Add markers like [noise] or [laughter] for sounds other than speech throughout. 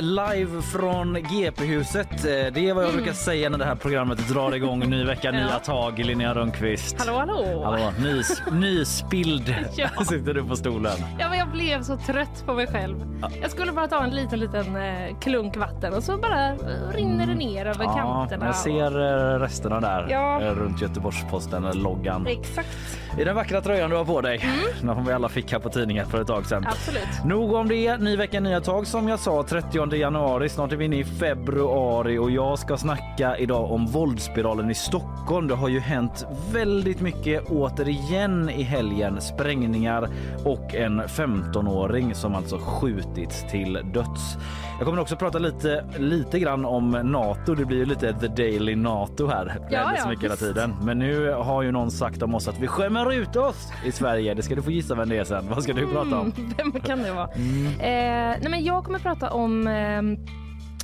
Live från GP-huset. Eh, Det är vad jag brukar säga när det här programmet drar igång. Ny vecka, [laughs] nya tag. Linnea Rönnqvist. Hallå, hallå! Hallå, nys, nyspild [laughs] Ja. [laughs] sitter du på stolen. Ja, men jag blev så trött på mig själv. Jag skulle bara ta en liten, liten eh, klunk vatten och så bara rinner det ner över Ja, kanterna. jag ser eh, resterna där Ja. runt Göteborgs-Posten, loggan. Exakt, I den vackra tröjan du har på dig. Mm. Den vi alla fick här på tidningen för ett tag sedan. absolut. Nog om det. Ny vecka, nya tag. Som jag sa, 30 januari. Snart är vi inne i februari och jag ska snacka idag om våldsspiralen i Stockholm. Det har ju hänt väldigt mycket återigen i helgen. Sprängningar och en 15-åring som alltså skjutits till döds. Jag kommer också prata lite, lite grann om Nato. Det blir ju lite the daily Nato här. väldigt ja, så mycket hela tiden. Men nu har ju någon sagt om oss att vi skämmer ut oss i Sverige. Det ska du få gissa vem det är sen. Vad ska du prata om? Mm, [laughs] vem kan det vara? Mm. Eh, nej, men jag kommer prata om om eh,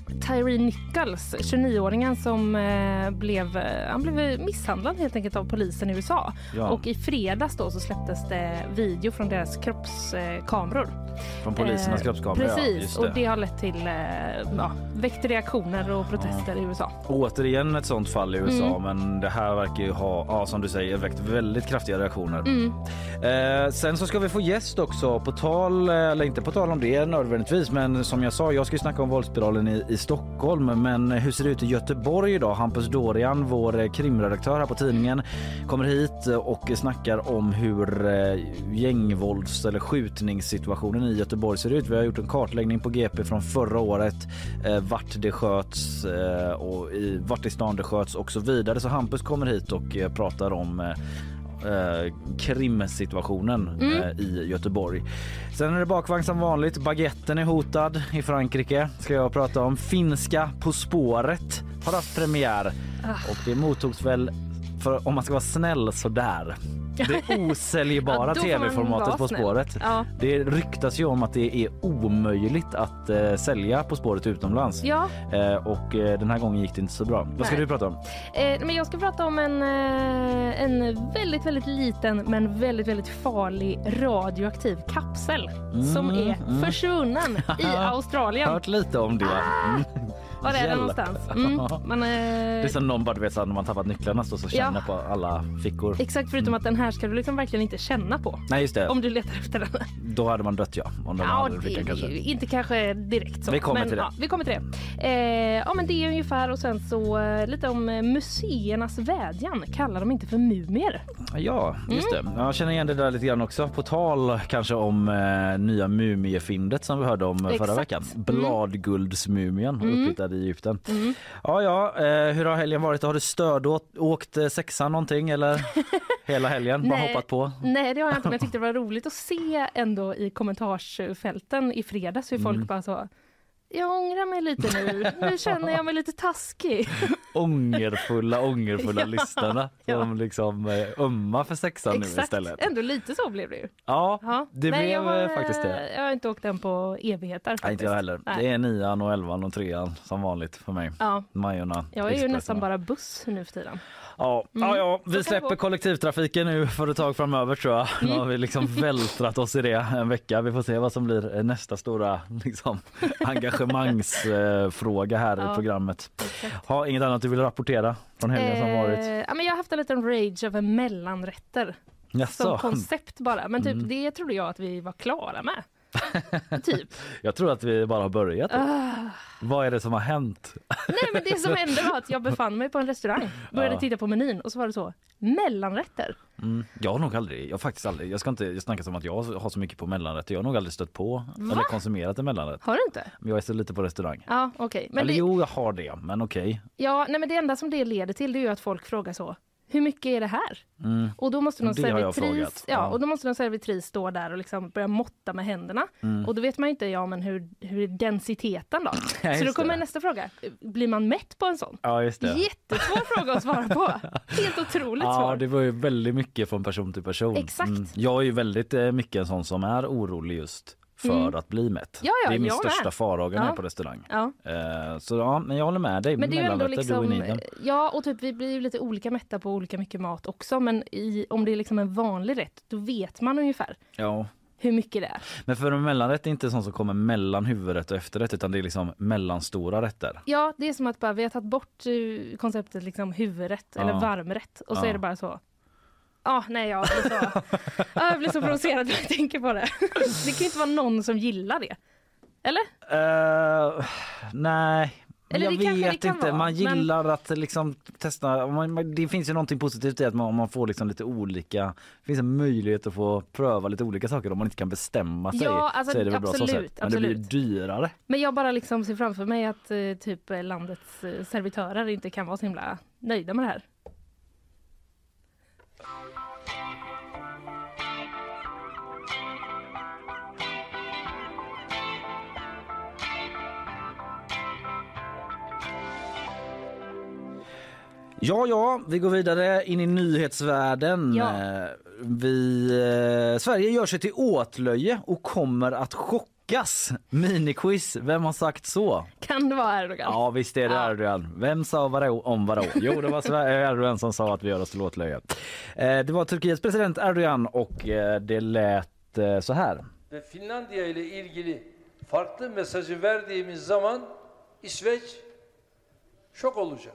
Tyree Nichols, 29-åringen som eh, blev, eh, han blev misshandlad helt enkelt av polisen i USA. Ja. Och i fredags då så släpptes det video från deras kroppskameror. Från polisernas Eh, kroppskamera. Precis, Ja, just och det. det har lett till eh, ja, väckt reaktioner och protester i USA. Återigen ett sånt fall i USA, Mm. men det här verkar ju ha, ja, som du säger, väckt väldigt kraftiga reaktioner. Mm. Eh, sen så ska vi få gäst också, på tal, eller inte på tal om det nödvändigtvis, men som jag sa, jag ska ju snacka om våldsspiralen i, i Stockholm. Men hur ser det ut i Göteborg idag? Hampus Dorian, vår krimredaktör här på tidningen, kommer hit och snackar om hur eh, gängvålds eller skjutningssituationen i Göteborg ser ut. Vi har gjort en kartläggning på GP från förra året, eh, vart det sköts eh, och i, vart i stan det sköts och så vidare. Så Hampus kommer hit och pratar om eh, krimsituationen eh, i Göteborg. Sen är det bakvagn som vanligt. Baguetten är hotad i Frankrike. Ska jag prata om. Finska På spåret har haft premiär och det mottogs väl för om man ska vara snäll sådär. Det osäljbara [laughs] Ja, tv-formatet På spåret. Ja. Det ryktas ju om att det är omöjligt att eh, sälja På spåret utomlands. Ja, Eh, och eh, den här gången gick det inte så bra. Vad ska Nej. du prata om? eh, men jag ska prata om en, eh, en väldigt, väldigt liten men väldigt, väldigt farlig radioaktiv kapsel som Mm, är mm. försvunnen i [laughs] Australien. Hört lite om det. Mm. Var är den någonstans? [laughs] Mm. Men, Det är eh, som någon bara du vet så när man tappat nycklarna står så känner Ja. på alla fickor. exakt, förutom att den här ska du liksom verkligen inte känna på Nej just det, om du letar efter den. då hade man dött ja. Om de Ja, hade det, fickan kanske. inte kanske direkt så. Vi kommer men, till det. Ja, vi kommer till det. Eh, ja, men det är ungefär och sen så eh, lite om eh, museernas vädjan. Kallar de inte för mumier? Ja, just Mm. det. Jag känner igen det där lite grann också. På tal kanske om eh, nya mumiefyndet som vi hörde om eh, förra Exakt. veckan. Mm. Bladguldsmumien Mm. upphittad i Egypten. Mm. Ja, ja. Eh, hur har helgen varit? Har du stödåkt åkt eh, sexan någonting eller [laughs] hela helgen? Bara hoppat på? Nej, det har jag inte, men jag tyckte [laughs] det var roligt att se ändå i kommentarsfälten i fredags hur folk Mm. bara så jag ångrar mig lite nu. Nu [laughs] känner jag mig lite taskig. Ångerfulla, ångerfulla [laughs] Ja, lyssnarna som liksom eh, ömmar för sexan nu Exakt. istället. Ändå lite så blev det ju. Ja, Ja. det Nej, blev jag har, eh, faktiskt det. Jag har inte åkt den på evigheter. Nej, inte jag heller. Nej. Det är nian och elvan och trean som vanligt för mig. Ja, Majorna. jag är ju nästan bara buss nu för tiden. Ja, Mm. ja, vi släpper kollektivtrafiken nu för ett tag framöver tror jag. Nu Mm. har vi liksom [laughs] vältrat oss i det en vecka. Vi får se vad som blir nästa stora [laughs] liksom, engagemangsfråga här i Ja. programmet. Exakt. Har inget annat du vill rapportera från helgen som varit? Eh, ja, men jag har haft en liten rage över mellanrätter som Jaså? koncept bara. Men typ Mm. det trodde jag att vi var klara med. [laughs] typ. Jag tror att vi bara har börjat. Ah. Vad är det som har hänt? Nej men det som [laughs] hände var att jag befann mig på en restaurang, började Ja. titta på menyn och så var det så mellanrätter. Mm, jag har nog aldrig, jag faktiskt aldrig, jag ska inte snacka som att jag har så mycket på mellanrätt. Jag har nog aldrig stött på eller konsumerat en mellanrätt. Har du inte? Men jag är så lite på restaurang. Ja okej. Men eller det, jo, jag har det, men okej. ja, nej, men det enda som det leder till det är ju att folk frågar så. Hur mycket är det här? Mm. Och då måste någon Det servitris, ja, Ja. och då måste någon servitris stå där och liksom börja måtta med händerna. Mm. Och då vet man ju inte, ja men hur, hur är densiteten då? [laughs] Ja, Så då kommer det. nästa fråga, blir man mätt på en sån? Ja just det. Jättesvår fråga att svara på. [laughs] Helt otroligt Ja, svår. det var ju väldigt mycket från person till person. Mm. Exakt. Jag är ju väldigt eh, mycket en sån som är orolig just för Mm. att bli mätt. Ja, ja, det är min största farhåga när Ja. på restaurang. Eh, så ja, men jag håller med dig. Men det är ju ändå liksom, ja och typ vi blir ju lite olika mätta på olika mycket mat också men i, om det är liksom en vanlig rätt då vet man ungefär Ja. hur mycket det är. Men för en mellanrätt är inte sån som kommer mellan huvudrätt och efterrätt utan det är liksom mellanstora rätter. Ja det är som att bara, vi har tagit bort eh, konceptet liksom huvudrätt eller varmrätt och så är det bara så Ja, nej jag blir så, [laughs] ja, jag blir så provocerad när jag tänker på det. [laughs] Det kan ju inte vara någon som gillar det. Eller? Eh, nej. Eller jag vet inte. vara, Man men- gillar att liksom testa. Man, man, det finns ju någonting positivt i att man, man får liksom lite olika. Det finns en möjlighet att få pröva lite olika saker om man inte kan bestämma sig. Ja, alltså, så är det väl bra så absolut, sätt. Men det blir absolut. dyrare. Men jag bara liksom ser framför mig att eh, typ eh, landets eh, servitörer inte kan vara så himla nöjda med det här. Ja, ja, vi går vidare in i nyhetsvärlden. Ja. Eh, Vi, eh, Sverige gör sig till åtlöje och kommer att chockas. Miniquiz, vem har sagt så? Kan det vara Erdogan? Ja visst är det Ja. Erdogan. Vem sa vadå om vadå? Jo det var Sverige- Erdogan som sa att vi gör oss till åtlöje. Eh, Det var Turkiets president Erdogan och eh, det lät eh, så här. ve Finlandiya ile ilgili farklı mesajı verdiğimiz zaman İsveç şok olacak.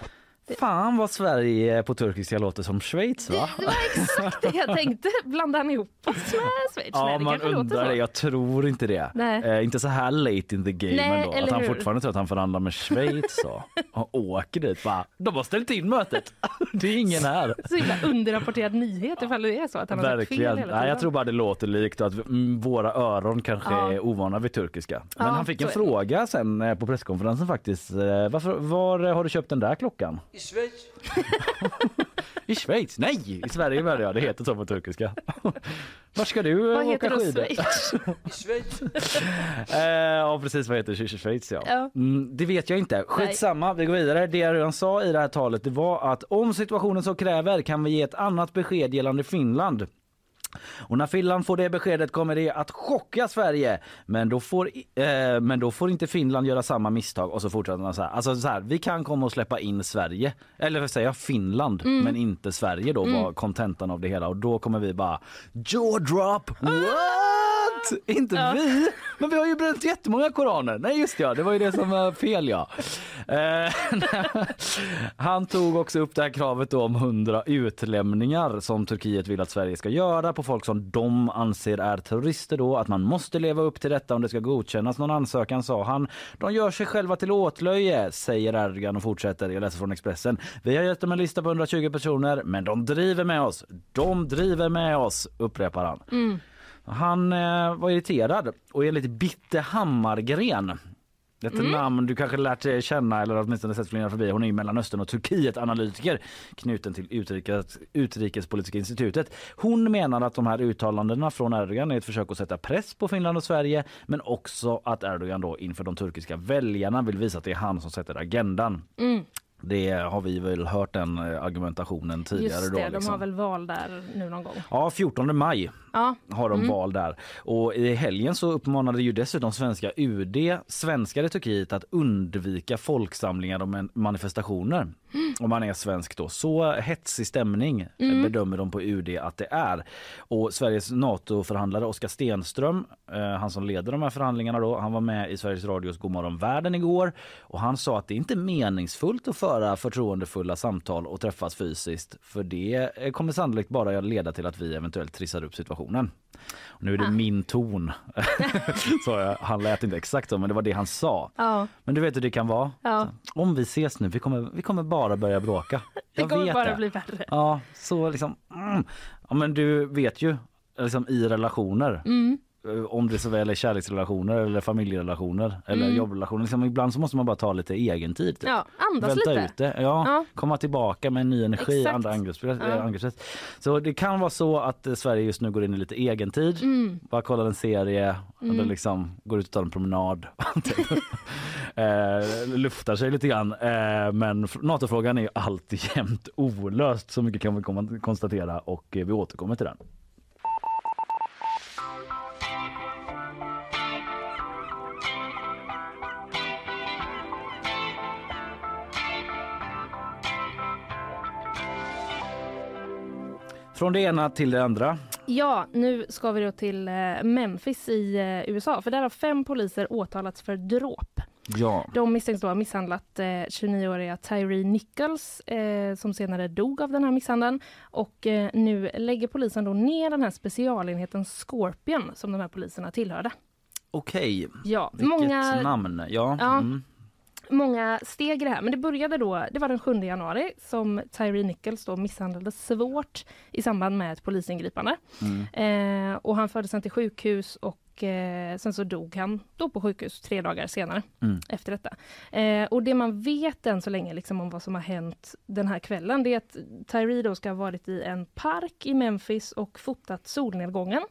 Fan vad Sverige på turkiska låter som Schweiz va? Det var exakt det jag tänkte. Blandar han ihop oss med Schweiz? Ja Nej, det man undrar det, jag tror inte det. Eh, inte så här late in the game Nej, ändå. Att han hur? fortfarande tror att han förhandlar med Schweiz så. [laughs] och åker dit bara, de har ställt in mötet. det är ingen här. Så himla underrapporterad nyhet ifall det är så att han har fel Verkligen. hela Nej, jag tror bara det låter likt och att mm, våra öron kanske Ja. är ovana vid turkiska. Men Ja, han fick en fråga sen eh, på presskonferensen faktiskt. Eh, Varför, var har du köpt den där klockan? İsveç [laughs] I Schweiz? Nej, i Sverige menar jag. Det heter så på turkiska. [laughs] Var ska du eh, Vad åka skidor? Schweiz? [laughs] İsveç Eh, ja precis, vad heter det? Schweiz ja. Ja. Mm, det vet jag inte. Skitsamma, vi går vidare. Det jag redan sa i det här talet det var att om situationen så kräver kan vi ge ett annat besked gällande Finland. Och när Finland får det beskedet kommer det att chocka Sverige. Men då får, eh, men då får inte Finland göra samma misstag. Och så fortsätter man så här. Alltså så här, vi kan komma och släppa in Sverige. Eller vad säger jag, Finland. Mm. Men inte Sverige då var kontentan av det hela. Och då kommer vi bara jaw drop. What? [laughs] Inte vi? Men vi har ju bränt jättemånga koraner. Nej just ja, det var ju det som var fel ja. Eh, [laughs] Han tog också upp det här kravet om 100 utlämningar som Turkiet vill att Sverige ska göra på folk som de anser är terrorister då. Att man måste leva upp till detta om det ska godkännas. Någon ansökan sa han. De gör sig själva till åtlöje, säger Erdogan och fortsätter. Jag läser från Expressen. Vi har gett dem en lista på 120 personer, men de driver med oss. De driver med oss, upprepar han. Han eh, var irriterad och enligt Bitte Hammargren ett namn du kanske lärt dig känna eller åtminstone sett flingra förbi. Hon är ju Mellanöstern och Turkiet analytiker knuten till Utrikes, Utrikespolitiska institutet. Hon menar att de här uttalandena från Erdogan är ett försök att sätta press på Finland och Sverige men också att Erdogan då inför de turkiska väljarna vill visa att det är han som sätter agendan. Det har vi väl hört den eh, argumentationen tidigare Just då. det, de liksom. har väl val där nu någon gång. Ja, 14 maj Ja, har de val där. Och i helgen så uppmanade ju dessutom svenska UD svenskar i Turkiet att undvika folksamlingar och man- manifestationer. Om man är svensk då. Så hetsig stämning eh, bedömer de på UD att det är. Och Sveriges NATO-förhandlare Oskar Stenström, eh, han som leder de här förhandlingarna då, han var med i Sveriges Radios Godmorgon världen igår och han sa att det inte är meningsfullt att föra förtroendefulla samtal och träffas fysiskt för det eh, kommer sannolikt bara leda till att vi eventuellt trissar upp situationen. Och nu är det min ton. [laughs] [laughs] så jag, han lät inte exakt så men det var det han sa. ja, Men du vet hur det kan vara? ja. Om vi ses nu, vi kommer, vi kommer bara börja bråka. [laughs] Det Jag kommer vet bara det. bli värre. Ja, så liksom. Mm. Ja, men du vet ju liksom i relationer. eh, om det så väl är kärleksrelationer eller familjerelationer eller Mm. jobbrelationer. Liksom ibland så måste man bara ta lite egen tid. Typ. Ja, andas Välta lite. ut det, ja, Ja. komma tillbaka med en ny energi, Exakt. andra angreppssätt. Ja. angreppssätt. Så det kan vara så att eh, Sverige just nu går in i lite egen tid. Mm. Bara kollar en serie, eller liksom går ut och tar en promenad. [laughs] eh, luftar sig lite grann. Eh, men NATO-frågan är ju alltjämt olöst, så mycket kan vi konstatera och eh, vi återkommer till den. Från det ena till det andra. Ja, nu ska vi då till eh, Memphis i eh, USA. För där har fem poliser åtalats för dråp. Ja. De misstänks då ha misshandlat eh, 29-åriga Tyree Nichols eh, som senare dog av den här misshandeln. Och eh, nu lägger polisen då ner den här specialenheten Scorpion som de här poliserna tillhörde. Okej, Ja, vilket många, namn. Ja. Ja. Mm. Många steg i det här. Men det började då, det var den 7 januari som Tyree Nichols då misshandlades svårt i samband med ett polisingripande. Mm. Eh, och han fördes sen till sjukhus och eh, sen så dog han då på sjukhus tre dagar senare Mm. efter detta. Eh, och det man vet än så länge liksom om vad som har hänt den här kvällen det är att Tyree då ska ha varit i en park i Memphis och fotat solnedgången.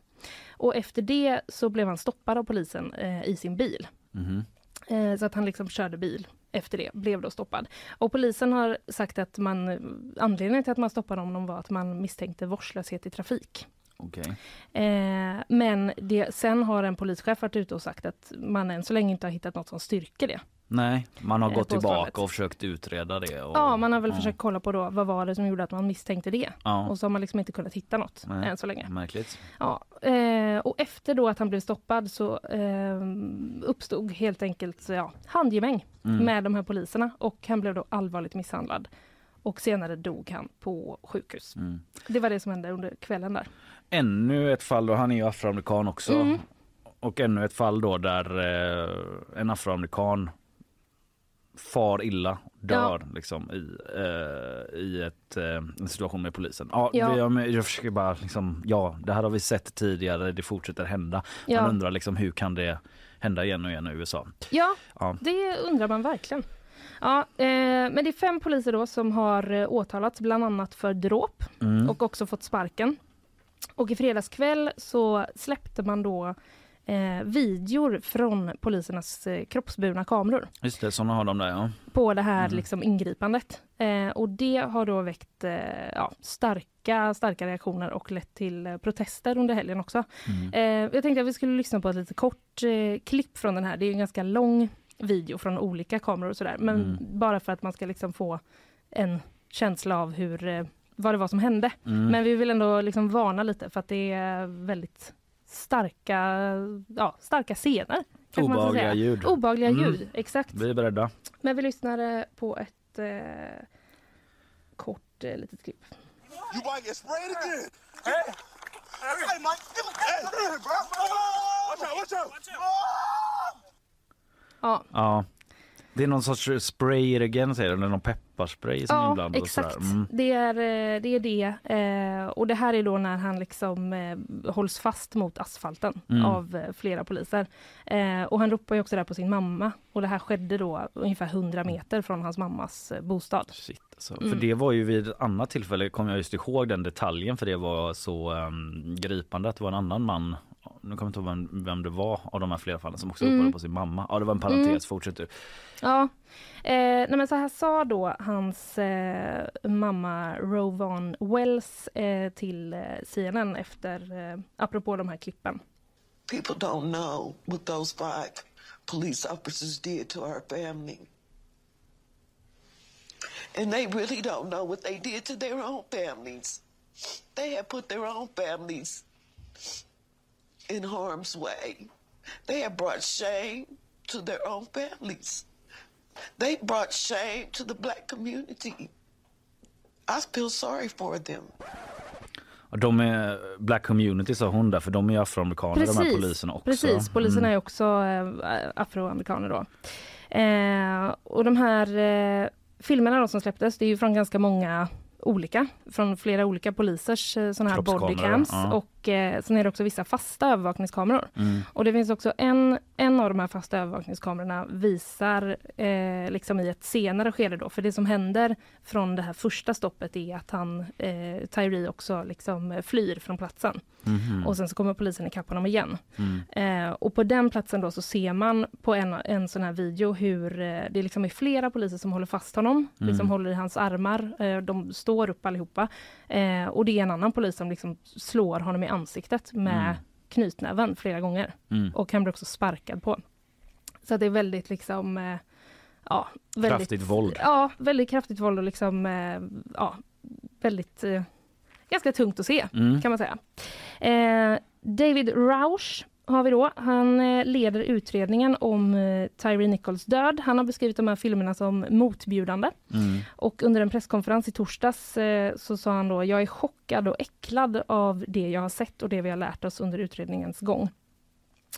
Och efter det så blev han stoppad av polisen eh, i sin bil. Mhm. Eh, så att han liksom körde bil efter det, blev då stoppad. Och polisen har sagt att man, anledningen till att man stoppade honom var att man misstänkte vårdslöshet i trafik. Okej. Eh, men det, sen har en polischef varit ute och sagt att man än så länge inte har hittat något som styrker det. Nej, man har Eh, gått tillbaka och försökt utreda det. Och, Ja, man har väl ja. försökt kolla på då, vad var det som gjorde att man misstänkte det? Ja, Och så har man liksom inte kunnat hitta något Nej. än så länge. märkligt. Ja, eh, och efter då att han blev stoppad så eh, uppstod helt enkelt ja, handgemäng Mm. med de här poliserna och han blev då allvarligt misshandlad. Och senare dog han på sjukhus. Mm. Det var det som hände under kvällen där. Ännu ett fall då, han är ju afroamerikan också. Mm. Och ännu ett fall då där eh, en afroamerikan far illa, dör liksom i, eh, i ett, eh, en situation med polisen. Ja, Ja. Har- jag försöker bara liksom, ja det här har vi sett tidigare, det fortsätter hända. Ja. Man undrar liksom hur kan det hända igen och igen i USA? Ja, Ja. det undrar man verkligen. Ja, eh, men det är fem poliser då som har eh, åtalats bland annat för dråp Mm. och också fått sparken. Och i fredags kväll så släppte man då eh, videor från polisernas eh, kroppsburna kameror Just det, sådana har de där ja. på det här Mm. liksom, ingripandet. Eh, och det har då väckt eh, ja, starka, starka reaktioner och lett till eh, protester under helgen också. Mm. Eh, jag tänkte att vi skulle lyssna på ett lite kort eh, klipp från den här. Det är en ganska lång video från olika kameror och sådär. Men Mm. bara för att man ska liksom få en känsla av hur, vad det var som hände. Mm. Men vi vill ändå liksom varna lite för att det är väldigt starka, ja, starka scener. man ska Obehagliga säga. ljud. Obehagliga Mm. ljud, exakt. Vi är beredda. Men vi lyssnar på ett eh, kort eh, litet klipp. You might get sprayed again. Hey, hey, Mike, give me hey, bro. Watch out, watch out. Ja, Ja. Det är någon sorts spray i ryggen säger eller någon pepparspray som ja inblandad. och exakt. Mm. Det är eh, det. Är det. Eh, och det här är då när han liksom eh, hålls fast mot asfalten Mm. av flera poliser. Och han ropar ju också där på sin mamma. Och det här skedde då ungefär 100 meter från hans mammas bostad. Shit, alltså. Mm. För det var ju vid ett annat tillfälle, kom jag just ihåg den detaljen för det var så um, gripande att det var en annan man nu kommer jag inte ihåg vem, vem det var av de här flera fallen som också Mm. ropade på sin mamma. Ja det var en parentes, Mm. fortsätt du. Ja, eh, nej men så här sa då hans eh, mamma Rovon Wells eh, till eh, CNN efter, eh, apropå de här klippen. People don't know what those five police officers did to our family. And they really don't know what they did to their own families. They have put their own families in harm's way. They have brought shame to their own families. They brought shame to the black community. I feel sorry for them. Och De är Black Community sa hon där för de är afroamerikaner de här poliserna också. Precis, poliserna Mm. är också eh, afroamerikaner då. Eh, och de här eh, filmerna då som släpptes, det är ju från ganska många olika, från flera olika polisers eh, såna här bodycams ja. och eh, sen är det också vissa fasta övervakningskameror. Mm. Och det finns också en, en av de här fasta övervakningskamerorna visar eh, liksom i ett senare skede då, för det som händer från det här första stoppet är att han, eh, Tyree också liksom eh, flyr från platsen. Mhm. Och sen så kommer polisen ikapp honom igen. Mm. Eh, och på den platsen då så ser man på en, en sån här video hur eh, det liksom är flera poliser som håller fast honom, Mm. liksom håller i hans armar. De står upp allihopa. Eh, och det är en annan polis som liksom slår honom i ansiktet med Mm. knytnäven flera gånger. Mm. Och han blir också sparkad på. Så det är väldigt liksom eh, ja, väldigt, Kraftigt våld. Ja, väldigt kraftigt våld och liksom eh, ja, väldigt eh, ganska tungt att se Mm. kan man säga. Eh, David Rausch har vi då. Han eh, leder utredningen om eh, Tyree Nichols död. Han har beskrivit de här filmerna som motbjudande. Mm. Och under en presskonferens i torsdags eh, så sa han då, jag är chockad och äcklad av det jag har sett och det vi har lärt oss under utredningens gång.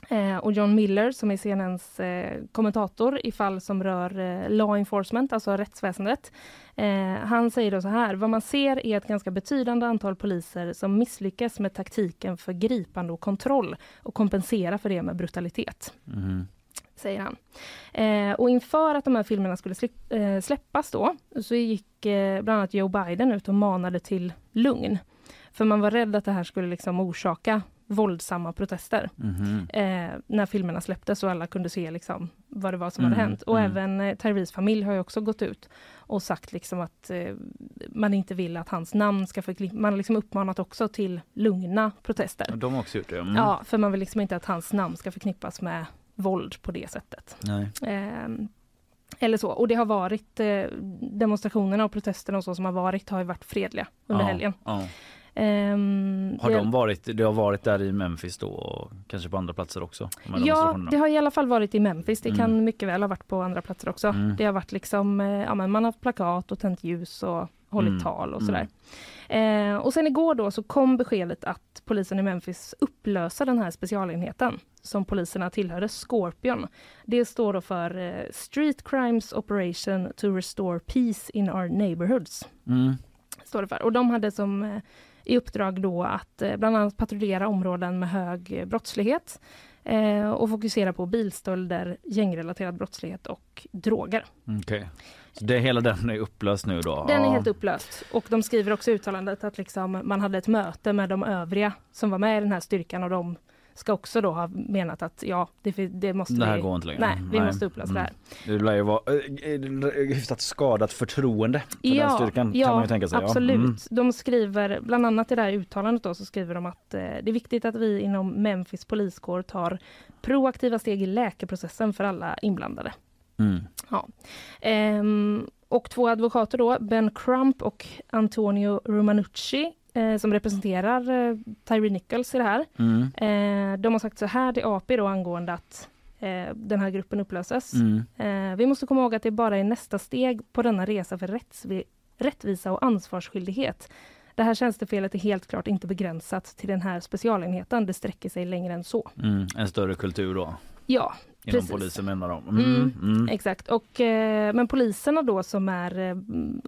Eh, och John Miller som är CNNs eh, kommentator i fall som rör eh, law enforcement, alltså rättsväsendet. Eh, han säger då så här, vad man ser är ett ganska betydande antal poliser som misslyckas med taktiken för gripande och kontroll och kompensera för det med brutalitet Mhm. säger han. Eh, och inför att de här filmerna skulle slip, eh, släppas då, så gick eh, bland annat Joe Biden ut och manade till lugn. För man var rädd att det här skulle liksom orsaka våldsamma protester. Mhm. Eh, när filmerna släpptes och alla kunde se liksom vad det var som Mm, hade hänt. Och mm. även eh, Tyrees familj har ju också gått ut och sagt liksom att eh, man inte vill att hans namn ska förknippas. Man har liksom uppmanat också till lugna protester. De har också gjort det. Mm. Ja, för man vill liksom inte att hans namn ska förknippas med våld på det sättet. Ehm, eller så. Och det har varit eh, demonstrationerna och protesterna och så som har varit har varit fredliga under Ja, helgen. Ja. Ehm, Har de varit, det har varit där i Memphis då och kanske på andra platser också? de Ja, det har i alla fall varit i Memphis. Det Mm. kan mycket väl ha varit på andra platser också. Mm. Det har varit liksom, eh, ja men man har haft plakat och tänt ljus och hållit Mm. tal och Mm. sådär. Eh, och sen igår då så kom beskedet att polisen i Memphis upplöser den här specialenheten som poliserna tillhörde, Scorpion. Det står då för eh, Street Crimes Operation to Restore Peace in Our Neighborhoods. Mm. Står det för. Och de hade som eh, i uppdrag då att eh, bland annat patrullera områden med hög brottslighet eh, och fokusera på bilstölder, gängrelaterad brottslighet och droger. Okej. Så det, hela den är upplöst nu då? Den är helt upplöst och de skriver också i uttalandet att liksom man hade ett möte med de övriga som var med i den här styrkan och de ska också då ha menat att ja, det, det måste Det här vi... går inte längre. Nej, vi måste upplösa det här. Det lär ju vara eh, eh, hyfsat skadat förtroende för den Ja, styrkan ja kan man ju tänka sig. ja. absolut. Mm. De skriver, bland annat i det här uttalandet då, så skriver de att eh, det är viktigt att vi inom Memphis poliskår tar proaktiva steg i läkeprocessen för alla inblandade. Mm. Ehm, och två advokater då, Ben Crump och Antonio Romanucci, eh, som representerar eh, Tyree Nichols i det här. Mm. Eh, de har sagt så här till AP då angående att eh, den här gruppen upplöses. Mm. Eh, vi måste komma ihåg att det bara är nästa steg på denna resa för rättsvi- rättvisa och ansvarsskyldighet. Det här tjänstefelet är helt klart inte begränsat till den här specialenheten. Det sträcker sig längre än så. Mm. En större kultur då Ja, inom Precis. polisen menar de. Mm. Mm. Mm. exakt. Och, eh, men poliserna då som är eh,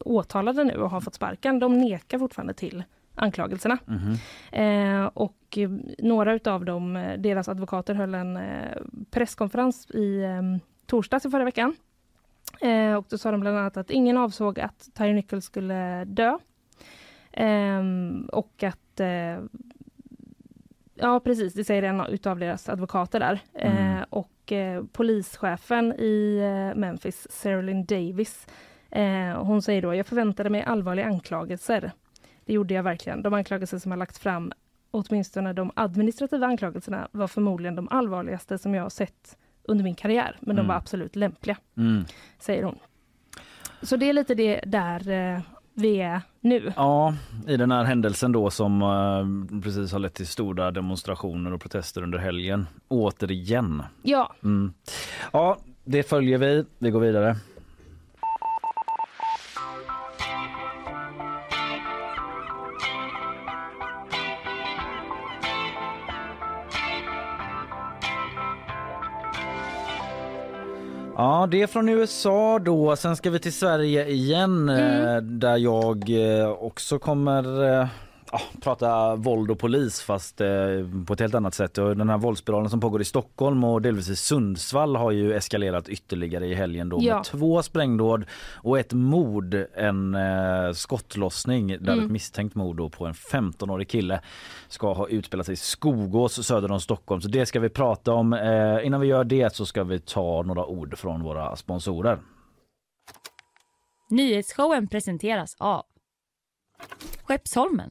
åtalade nu och har fått sparken, de nekar fortfarande till anklagelserna. Mhm. Eh, och eh, några utav dem, eh, deras advokater höll en eh, presskonferens i eh, torsdags i förra veckan. Eh, och då sa de bland annat att ingen avsåg att Tyre Nichols skulle dö. Ehm, och att Ja precis, det säger en utav deras advokater där. Mm. Och polischefen i Memphis, Serlin Davis, hon säger då, jag förväntade mig allvarliga anklagelser. Det gjorde jag verkligen. De anklagelser som har lagts fram, åtminstone de administrativa anklagelserna, var förmodligen de allvarligaste som jag har sett under min karriär. Men de Mm. var absolut lämpliga, Mm. säger hon. Så det är lite det där eh, vi är nu. Ja, i den här händelsen då som eh, precis har lett till stora demonstrationer och protester under helgen. Återigen. Ja, Mm. Ja, det följer vi. Vi går vidare. Ja, det är från USA då. Sen ska vi till Sverige igen eh, där jag eh, också kommer eh, ja, prata våld och polis fast eh, på ett helt annat sätt. Och den här våldsspiralen som pågår i Stockholm och delvis i Sundsvall har ju eskalerat ytterligare i helgen då Ja. med två sprängdåd och ett mord, en eh, skottlossning där Mm. ett misstänkt mord på en 15-årig kille ska ha utspelat sig i Skogås söder om Stockholm. Så det ska vi prata om. Eh, innan vi gör det så ska vi ta några ord från våra sponsorer. Nyhetsshowen presenteras av Skeppsholmen,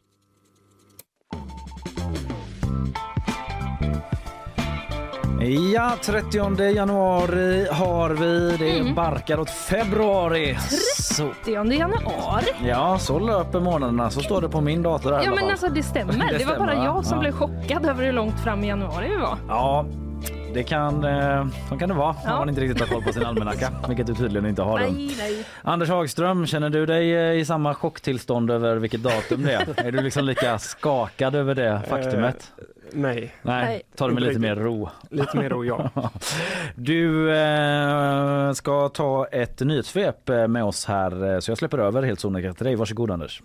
Ja, 30 januari har vi. Det barkar åt februari. Så, 10 januari. ja, så löper månaderna. Så står det på min dator här Ja men alltså det [laughs] stämmer. Det Det, var bara stämmer, jag som Ja. blev chockad över hur långt fram i januari vi var. Ja, det kan, eh, så kan det vara Ja. om man inte riktigt har koll på sin almanacka, [laughs] vilket du tydligen inte har. Nej, nej. Anders Hagström, känner du dig eh, i samma chocktillstånd över vilket datum det är? [laughs] är du liksom lika skakad över det faktumet? Nej, Nej, ta det med lite mer ro. lite mer ro ja. [laughs] Du eh, ska ta ett nyhetssvep eh, med oss här eh, så jag släpper över helt sonika till dig. Varsågod Anders.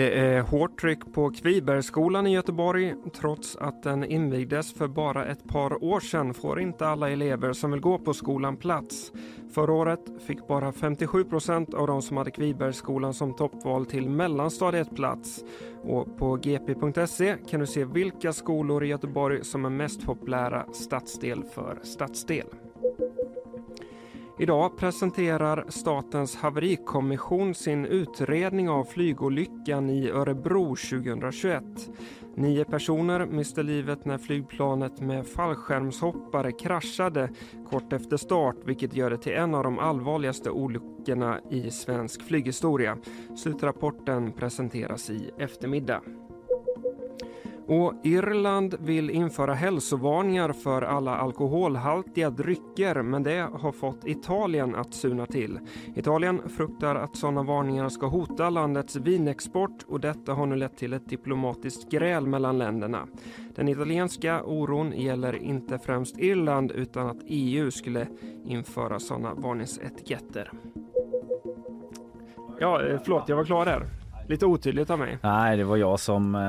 Det är hårt tryck på Kvibergsskolan i Göteborg. Trots att den invigdes för bara ett par år sedan får inte alla elever som vill gå på skolan plats. Förra året fick bara 57 procent av de som hade Kvibergsskolan som toppval till mellanstadiet plats. Och på gp.se kan du se vilka skolor i Göteborg som är mest populära stadsdel för stadsdel. Idag presenterar Statens haverikommission sin utredning av flygolyckan i Örebro 2021. Nio personer miste livet när flygplanet med fallskärmshoppare kraschade kort efter start vilket gör det till en av de allvarligaste olyckorna i svensk flyghistoria. Slutrapporten presenteras i eftermiddag. Och Irland vill införa hälsovarningar för alla alkoholhaltiga drycker men det har fått Italien att suna till. Italien fruktar att sådana varningar ska hota landets vinexport och detta har nu lett till ett diplomatiskt gräl mellan länderna. Den italienska oron gäller inte främst Irland utan att EU skulle införa sådana varningsetiketter. Ja, eh, förlåt, jag var klar där. Lite otydligt av mig. Nej, det var jag som... Eh,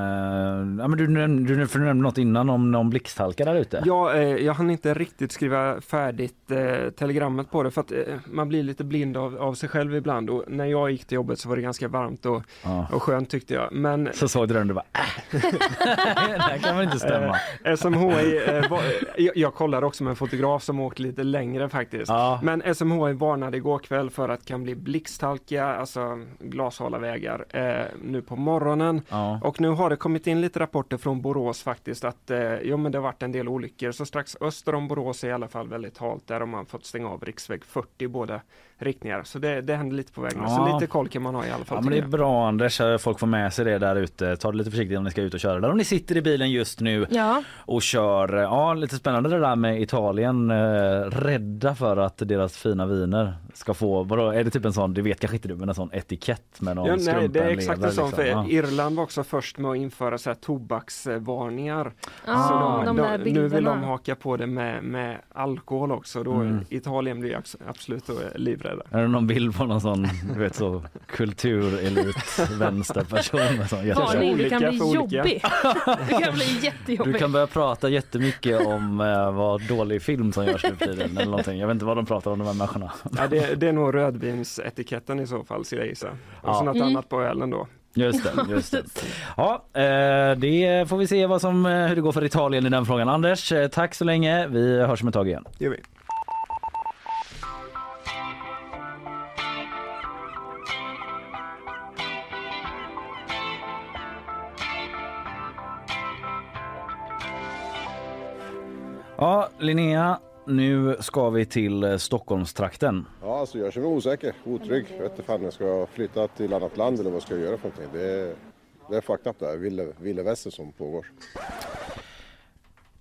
ja, men du nämnde, du nämnde något innan om någon blixthalka där ute. Ja, eh, jag hann inte riktigt skriva färdigt eh, telegrammet på det för att eh, man blir lite blind av, av sig själv ibland och när jag gick till jobbet så var det ganska varmt och, Ja. och skönt tyckte jag. Men Så såg du den och du bara äh. [laughs] Det här kan väl inte stämma. eh, SMHI, eh, var, jag, jag kollade också med en fotograf som åkte lite längre faktiskt. Ja. Men SMHI varnade igår kväll för att det kan bli blixthalka, alltså glashala vägar, eh, nu på morgonen. Ja. Och nu har det kommit in lite rapporter från Borås faktiskt att eh, jo, men det har varit en del olyckor. Så strax öster om Borås är i alla fall väldigt halt. Där har man fått stänga av riksväg 40 i båda riktningar. Så det, det händer lite på vägen. Ja. Så lite koll kan man ha i alla fall. Ja, men det är bra Anders, folk får med sig det där ute. Ta det lite försiktigt om ni ska ut och köra där. Om ni sitter i bilen just nu Ja, och kör. Ja, lite spännande det där med Italien. Eh, rädda för att deras fina viner ska få, vadå, är det typ en sån, det vet kanske inte du, men en sån etikett med någon Ja, nej, det är exakt lever, en sån. För liksom. Ja. Irland var också först med att införa så här tobaksvarningar. ah, så de, där nu vill de haka på det med, med alkohol också. Då Mm. Italien blir abs- absolut då livrädda. Är det någon bild på någon sån, du vet så kulturelit vänsterperson Varning, det kan bli jobbigt. Det kan bli Du jättejobbigt. kan börja prata jättemycket om eh, vad dålig film som görs nu för tiden eller någonting. Jag vet inte vad de pratar om de här människorna. Ja, det, det är nog rödvinsetiketten i så fall, skulle jag gissa. Och Ja. så något Mm. annat på ölen då. Just det, just det. Ja, eh, det får vi se vad som, eh, hur det går för Italien i den frågan. Anders, eh, tack så länge. Vi hörs om ett tag igen. Det gör vi. Ja, Linnea, nu ska vi till eh, Stockholmstrakten. Ja, alltså jag känner mig osäker, otrygg. Jag vet inte fan jag ska flytta till annat land eller vad ska jag göra för någonting. Det är, det är fucked up det här, vilde väster som pågår.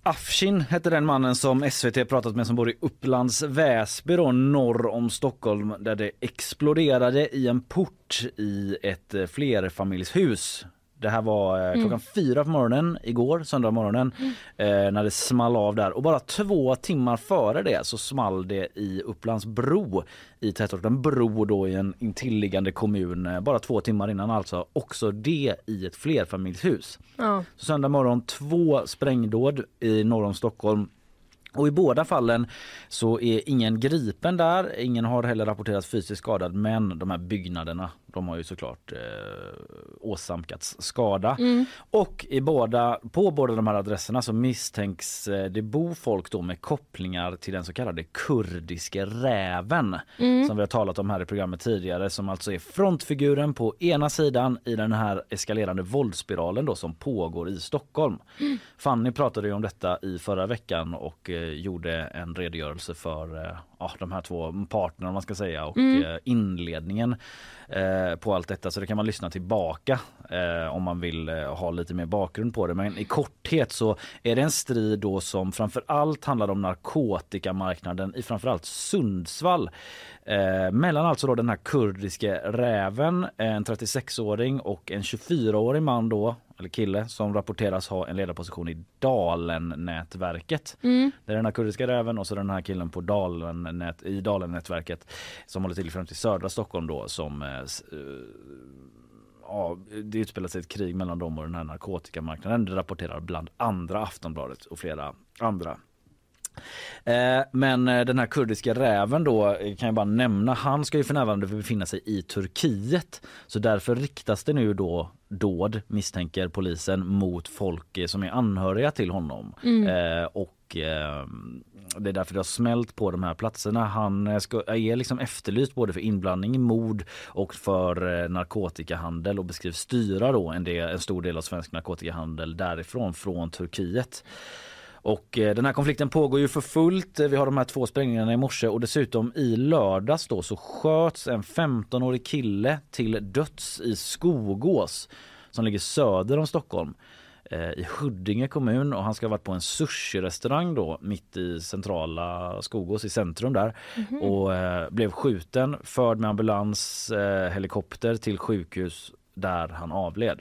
Afshin hette den mannen som SVT pratat med som bor i Upplands Väsby då, norr om Stockholm där det exploderade i en port i ett eh, flerfamiljshus. Det här var eh, klockan fyra på morgonen igår, söndag morgonen, eh, när det small av där. Och bara två timmar före det så small det i Upplands Bro i tätorten Bro då i en intilliggande kommun. eh, Bara två timmar innan alltså. Också det i ett flerfamiljshus. Ja. Så söndag morgon två sprängdåd i norr om Stockholm. Och i båda fallen så är ingen gripen där, ingen har heller rapporterats fysiskt skadad men de här byggnaderna de har ju såklart eh, åsamkats skada. Och i båda, på båda de här adresserna så misstänks eh, det bo folk då med kopplingar till den så kallade kurdiska räven som vi har talat om här i programmet tidigare som alltså är frontfiguren på ena sidan i den här eskalerande våldsspiralen då som pågår i Stockholm. Fanny pratade ju om detta i förra veckan och eh, gjorde en redogörelse för eh, ja, de här två parterna man ska säga och eh, inledningen eh, på allt detta så det kan man lyssna tillbaka eh, om man vill eh, ha lite mer bakgrund på det. Men i korthet så är det en strid då som framför allt handlar om narkotikamarknaden i framförallt Sundsvall. Eh, mellan alltså då den här kurdiska räven, en 36-åring och en 24-årig man då, eller kille, som rapporteras ha en ledarposition i Dalen-nätverket. Det är den här kurdiska räven och så den här killen på Dalen i Dalen-nätverket som håller till främst i södra Stockholm då som eh, eh, ja, det utspelar sig ett krig mellan dem och den här narkotikamarknaden. Det rapporterar bland andra Aftonbladet och flera andra. Eh, Men eh, den här kurdiska räven då eh, kan jag bara nämna, han ska ju för närvarande befinna sig i Turkiet. Så därför riktas det nu då dåd, misstänker polisen, mot folk som är anhöriga till honom. Eh, och eh, det är därför det har smält på de här platserna. Han ska, är liksom efterlyst både för inblandning i mord och för narkotikahandel och beskrivs styra då en, del, en stor del av svensk narkotikahandel därifrån, från Turkiet. Och eh, den här konflikten pågår ju för fullt. Vi har de här två sprängningarna i morse och dessutom i lördags då så sköts en 15-årig kille till döds i Skogås som ligger söder om Stockholm eh, i Huddinge kommun och han ska ha varit på en sushi-restaurang då mitt i centrala Skogås i centrum där och eh, blev skjuten, förd med ambulans, eh, helikopter till sjukhus där han avled.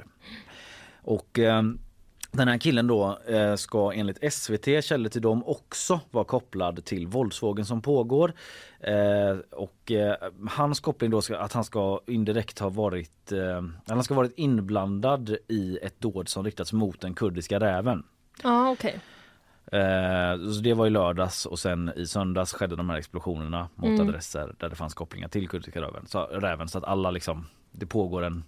Och eh, den här killen då eh, ska enligt SVT, källor till dem, också vara kopplad till våldsvågen som pågår. Eh, och eh, hans koppling då ska, att han ska indirekt ha varit, han ska varit inblandad i ett dåd som riktats mot den kurdiska räven. Ja, okej. Eh, så det var i lördags och sen i söndags skedde de här explosionerna mot adresser där det fanns kopplingar till kurdiska räven. Så, räven, så att alla liksom, det pågår en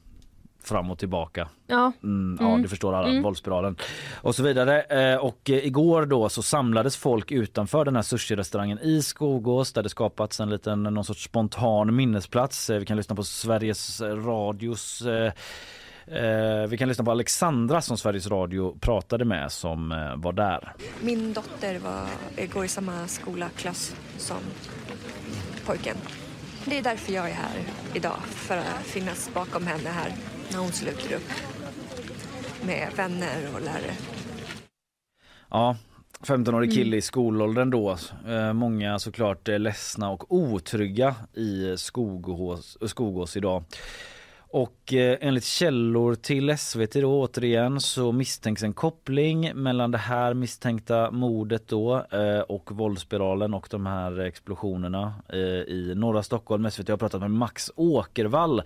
fram och tillbaka Ja. Mm, Ja, du förstår alla, våldsspiralen och så vidare. Eh, och eh, igår då så samlades folk utanför den här sushi-restaurangen i Skogås där det skapats en liten någon sorts spontan minnesplats. Eh, vi kan lyssna på Sveriges Radios vi kan lyssna på Alexandra som Sveriges Radio pratade med som eh, var där. Min dotter var, går i samma skola, klass som pojken. Det är därför jag är här idag, för att finnas bakom henne här när hon sluter upp med vänner och lärare. Ja, 15-årig kille i skolåldern då. Eh, många såklart ledsna och otrygga i Skogås, Skogås idag. Och eh, enligt källor till SVT då återigen så misstänks en koppling mellan det här misstänkta mordet då eh, och våldsspiralen och de här explosionerna eh, i norra Stockholm. SVT har pratat med Max Åkervall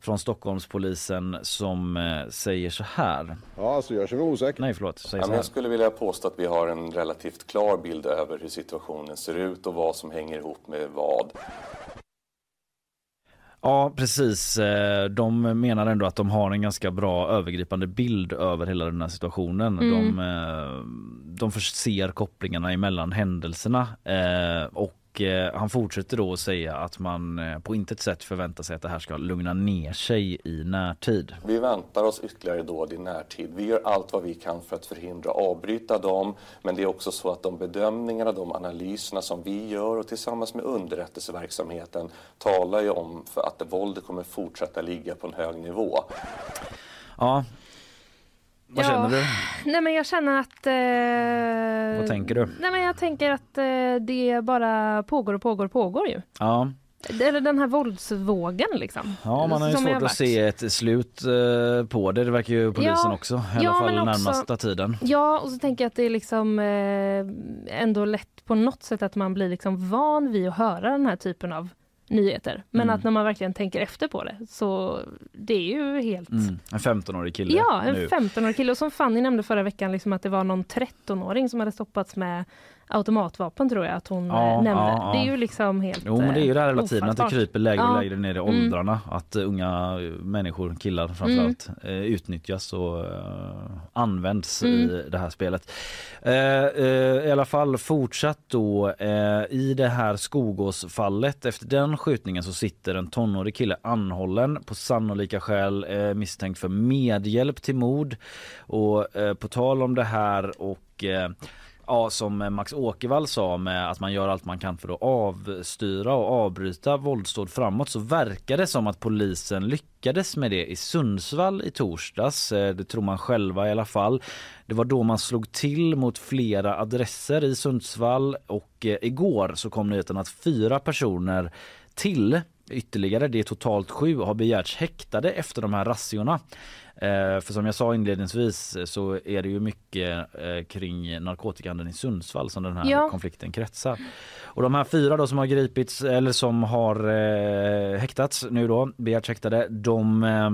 från Stockholmspolisen som säger så här. Ja, alltså jag känner mig osäker. Nej förlåt, säger Ja, så men här. jag skulle vilja påstå att vi har en relativt klar bild över hur situationen ser ut och vad som hänger ihop med vad. Ja precis, Eh, de menar ändå att de har en ganska bra övergripande bild över hela den här situationen. De, eh, de ser kopplingarna emellan händelserna eh, och han fortsätter då att säga att man eh, på intet sätt förväntar sig att det här ska lugna ner sig i närtid. Vi väntar oss ytterligare dåd i närtid. Vi gör allt vad vi kan för att förhindra och avbryta dem. Men det är också så att de bedömningarna, de analyserna som vi gör och tillsammans med underrättelseverksamheten talar ju om för att våldet kommer fortsätta ligga på en hög nivå. Ja, vad Ja. känner du? Nej men jag känner att... Eh... Vad tänker du? Nej men jag tänker att eh, det bara pågår och pågår och pågår ju. Ja, Eller den här våldsvågen liksom. Ja, man har ju svårt att se ett slut eh, på det. Det verkar ju polisen Ja. också. I Ja, alla fall men också- närmaste tiden. Ja, och så tänker jag att det är liksom eh, ändå lätt på något sätt att man blir liksom van vid att höra den här typen av nyheter. Men Mm. att när man verkligen tänker efter på det så det är ju helt Mm. En 15-årig kille Ja, en nu. 15-årig kille. Och som Fanny nämnde förra veckan, liksom att det var någon 13-åring som hade stoppats med automatvapen tror jag att hon Ja, eh, nämnde. ja, ja. Det är ju liksom helt Jo men det är ju det här hela eh, tiden att det kryper lägre och lägre ner i Mm. åldrarna. Att eh, unga människor, killar framförallt, eh, utnyttjas och eh, används Mm. i det här spelet. Eh, eh, I alla fall fortsatt då eh, i det här Skogåsfallet. Efter den skjutningen så sitter en tonårig kille anhållen på sannolika skäl eh, misstänkt för medhjälp till mord. Och eh, på tal om det här och eh, Ja, som Max Åkervall sa med att man gör allt man kan för att avstyra och avbryta våldsdåd framåt så verkar det som att polisen lyckades med det i Sundsvall i torsdags. Eh, det tror man själva i alla fall. Det var då man slog till mot flera adresser i Sundsvall och eh, igår så kom nyheten att fyra personer till ytterligare, det är totalt sju, har begärts häktade efter de här razziorna. Eh, för som jag sa inledningsvis eh, så är det ju mycket eh, kring narkotikahandeln i Sundsvall som den här Ja. konflikten kretsar. Och de här fyra då som har gripits eller som har häktats nu då, begärts häktade, de eh,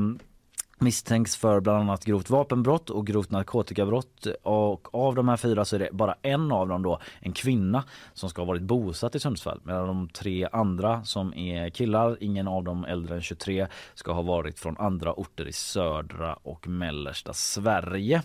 misstänks för bland annat grovt vapenbrott och grovt narkotikabrott och av de här fyra så är det bara en av dem då en kvinna som ska ha varit bosatt i Sundsvall medan de tre andra som är killar, ingen av dem äldre än 23 ska ha varit från andra orter i södra och mellersta Sverige.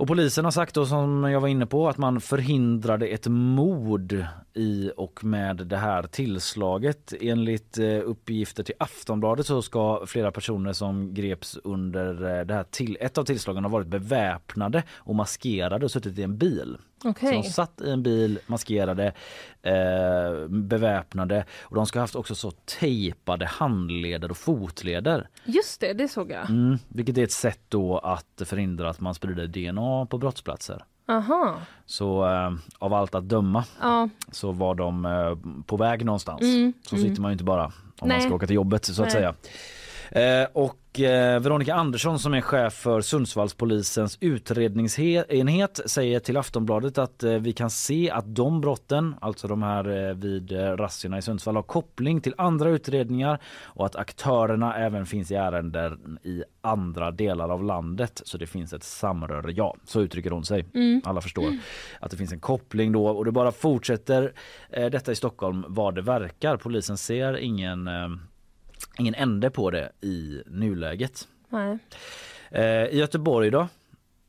Och polisen har sagt då som jag var inne på att man förhindrade ett mord i och med det här tillslaget. Enligt eh, uppgifter till Aftonbladet så ska flera personer som greps under eh, det här till ett av tillslagen ha varit beväpnade och maskerade och suttit i en bil. Okej. Så de satt i en bil maskerade, eh, beväpnade och de ska ha haft också så tejpade handleder och fotleder. Just det, det såg jag. Mm, vilket är ett sätt då att förhindra att man sprider DNA på brottsplatser. Aha. Så eh, av allt att döma Ja. så var de eh, på väg någonstans. Mm, Så mm. sitter man ju inte bara om man Nej. ska åka till jobbet så att Nej. säga. Eh, och eh, Veronica Andersson som är chef för Sundsvallspolisens utredningsenhet säger till Aftonbladet att eh, vi kan se att de brotten, alltså de här vid razziorna i Sundsvall har koppling till andra utredningar och att aktörerna även finns i ärenden i andra delar av landet. Så det finns ett samröre, ja, så uttrycker hon sig. Mm. Alla förstår att det finns en koppling då och det bara fortsätter detta i Stockholm vad det verkar. Polisen ser ingen ingen ände på det i nuläget. Nej. Eh, I Göteborg då,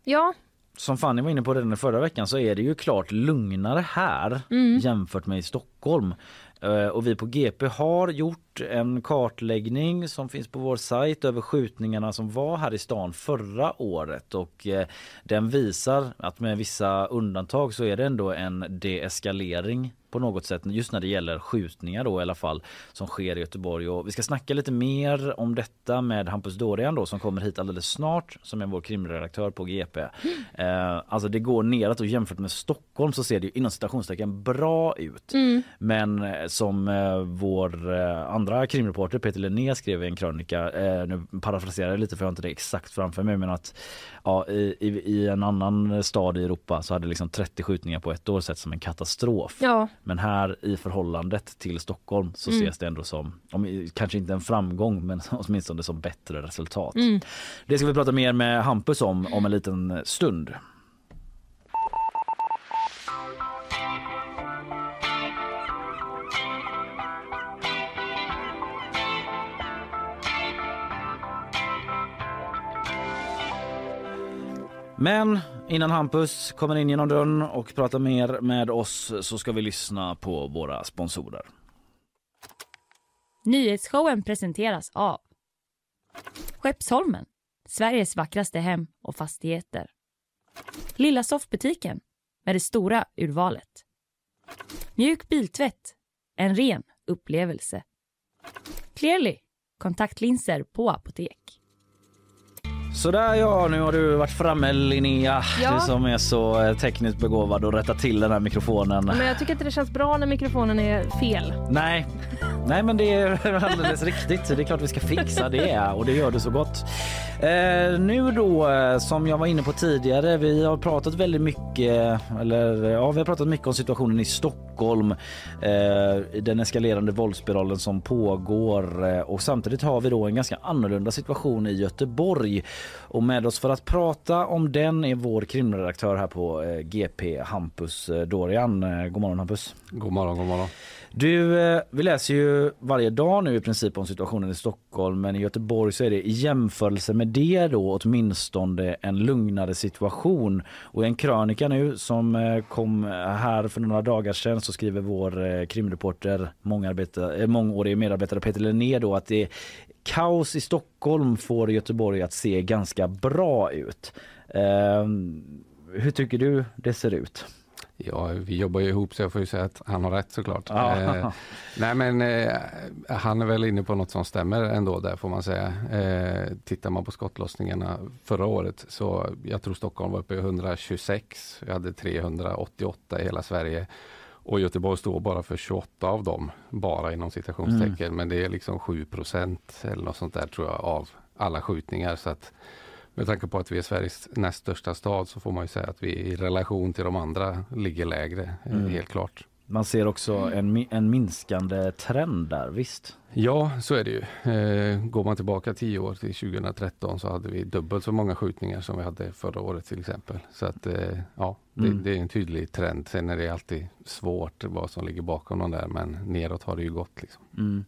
Ja. som Fanny var inne på redan förra veckan så är det ju klart lugnare här Mm. jämfört med i Stockholm. Eh, Och vi på GP har gjort en kartläggning som finns på vår sajt över skjutningarna som var här i stan förra året och eh, den visar att med vissa undantag så är det ändå en deeskalering på något sätt just när det gäller skjutningar då i alla fall som sker i Göteborg och vi ska snacka lite mer om detta med Hampus Dorian då som kommer hit alldeles snart som är vår krimredaktör på GP. Eh, alltså det går neråt och jämfört med Stockholm så ser det ju inom citationstecken bra ut. Mm. Men eh, som eh, vår eh, andra krimreporter Peter Linné skrev i en krönika, eh, nu parafraserar jag lite för jag har inte det exakt framför mig men att ja, i, i, i en annan stad i Europa så hade liksom 30 skjutningar på ett år sett som en katastrof. Ja. Men här i förhållandet till Stockholm så Mm. ses det ändå som, om, kanske inte en framgång men [laughs] åtminstone som bättre resultat. Mm. Det ska vi prata mer med Hampus om om en liten stund. Men innan Hampus kommer in genom dörren och pratar mer med oss så ska vi lyssna på våra sponsorer. Nyhetsshowen presenteras av Skeppsholmen, Sveriges vackraste hem och fastigheter. Lilla soffbutiken med det stora urvalet. Mjuk biltvätt, en ren upplevelse. Clearly, kontaktlinser på apotek. Sådär ja, nu har du varit framme Linnea. Ja. Du som är så eh, tekniskt begåvad och rätta till den här mikrofonen. Men jag tycker inte det känns bra när mikrofonen är fel. Nej, nej men det är [laughs] alldeles riktigt. Det är klart vi ska fixa det och det gör du så gott. Eh, nu då eh, som jag var inne på tidigare, vi har pratat väldigt mycket eller ja, vi har pratat mycket om situationen i Stockholm, eh, den eskalerande våldsspiralen som pågår eh, och samtidigt har vi då en ganska annorlunda situation i Göteborg och med oss för att prata om den är vår krimredaktör här på eh, GP Hampus eh, Dorian. God morgon Hampus. God morgon, god morgon. Du, eh, vi läser ju varje dag nu i princip om situationen i Stockholm men i Göteborg så är det i jämförelse med det då åtminstone en lugnare situation. Och i en krönika nu som eh, kom eh, här för några dagar sedan så skriver vår krimreporter, mångårig medarbetare Peter Linné då att det kaos i Stockholm får Göteborg att se ganska bra ut. Eh, hur tycker du det ser ut? Ja, vi jobbar ju ihop så jag får ju säga att han har rätt såklart. Ja. Eh, nej men eh, han är väl inne på något som stämmer ändå där får man säga. Eh, tittar man på skottlossningarna förra året så jag tror Stockholm var uppe i 126. Vi hade 388 i hela Sverige. Och Göteborg står bara för 28 av dem, bara inom citationstecken. Mm. Men det är liksom 7 eller något sånt där tror jag av alla skjutningar. Så att med tanke på att vi är Sveriges näst största stad så får man ju säga att vi i relation till de andra ligger lägre, eh, Mm. helt klart. Man ser också en, en minskande trend där, visst? Ja, så är det ju. Eh, går man tillbaka tio år till 2013 så hade vi dubbelt så många skjutningar som vi hade förra året till exempel. Så att eh, ja, det, Mm. det är en tydlig trend. Sen är det alltid svårt vad som ligger bakom de där men neråt har det ju gått. Liksom. Mm.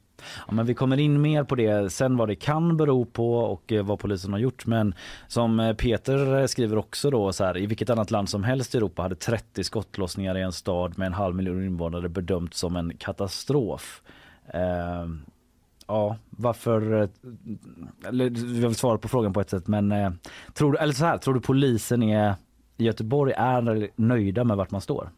Ja, men vi kommer in mer på det sen vad det kan bero på och eh, vad polisen har gjort. Men som eh, Peter eh, skriver också då så här i vilket annat land som helst i Europa hade 30 skottlossningar i en stad med en halv miljon invånare bedömts som en katastrof. Eh, ja, varför? Eller vi har svarat på frågan på ett sätt, men eh, tror du eller så här, tror du polisen är i Göteborg är nöjda med vart man står?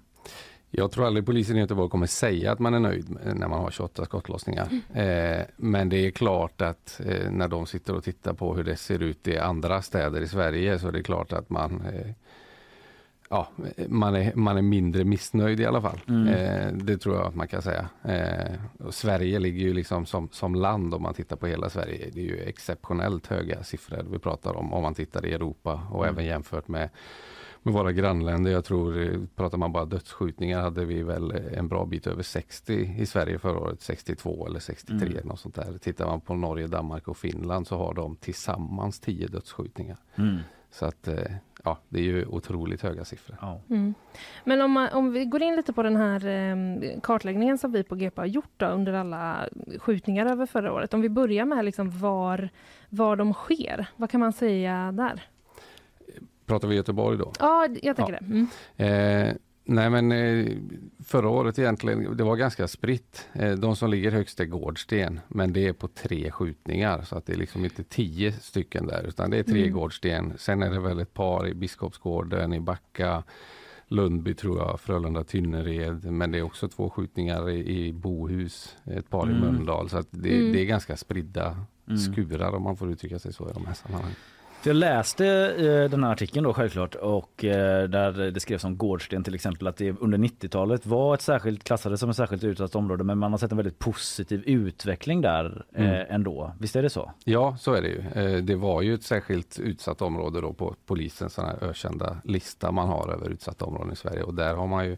Jag tror aldrig polisen i Göteborg kommer säga att man är nöjd när man har 28 skottlossningar. Eh, men det är klart att eh, när de sitter och tittar på hur det ser ut i andra städer i Sverige så är det klart att man eh, Ja, man är, man är mindre missnöjd i alla fall. Mm. Det tror jag att man kan säga. Och Sverige ligger ju liksom som, som land om man tittar på hela Sverige. Det är ju exceptionellt höga siffror vi pratar om om man tittar i Europa och Mm. även jämfört med med våra grannländer. Jag tror, eh, pratar man bara dödsskjutningar hade vi väl en bra bit över 60 i Sverige förra året, 62 eller 63 Mm. något sånt där. Tittar man på Norge, Danmark och Finland så har de tillsammans 10 dödsskjutningar. Mm. Så att eh, ja, det är ju otroligt höga siffror. Ja. Mm. Men om, man, om vi går in lite på den här eh, kartläggningen som vi på GP har gjort då, under alla skjutningar över förra året. Om vi börjar med liksom var, var de sker. Vad kan man säga där? Pratar vi Göteborg då? Ja, jag tänker Ja. det. Mm. Eh, nej men eh, förra året egentligen, det var ganska spritt. Eh, de som ligger högst är Gårdsten, men det är på tre skjutningar så att det är liksom inte tio stycken där utan det är tre Mm. Gårdsten. Sen är det väl ett par i Biskopsgården, i Backa, Lundby tror jag, Frölunda, Tynnered. Men det är också två skjutningar i, i Bohus, ett par Mm. i Mölndal. Så att det, Mm. det är ganska spridda Mm. skurar om man får uttrycka sig så i de här sammanhangen. Jag läste eh, den här artikeln då självklart och eh, där det skrevs om Gårdsten till exempel att det under 90-talet var ett särskilt klassades som ett särskilt utsatt område men man har sett en väldigt positiv utveckling där eh, Mm. ändå. Visst är det så? Ja, så är det ju. Eh, Det var ju ett särskilt utsatt område då på polisens ökända lista man har över utsatta områden i Sverige och där har man ju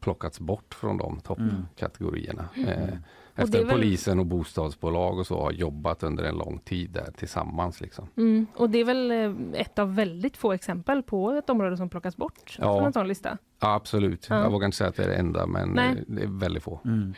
plockats bort från de toppkategorierna. Mm. Efter väl- polisen och bostadsbolag och så har jobbat under en lång tid där tillsammans. Liksom. Mm. Och det är väl eh, ett av väldigt få exempel på ett område som plockas bort Ja. från en sån lista. Ja, absolut. Ja. Jag vågar inte säga att det är det enda men Nej. eh, det är väldigt få. Mm.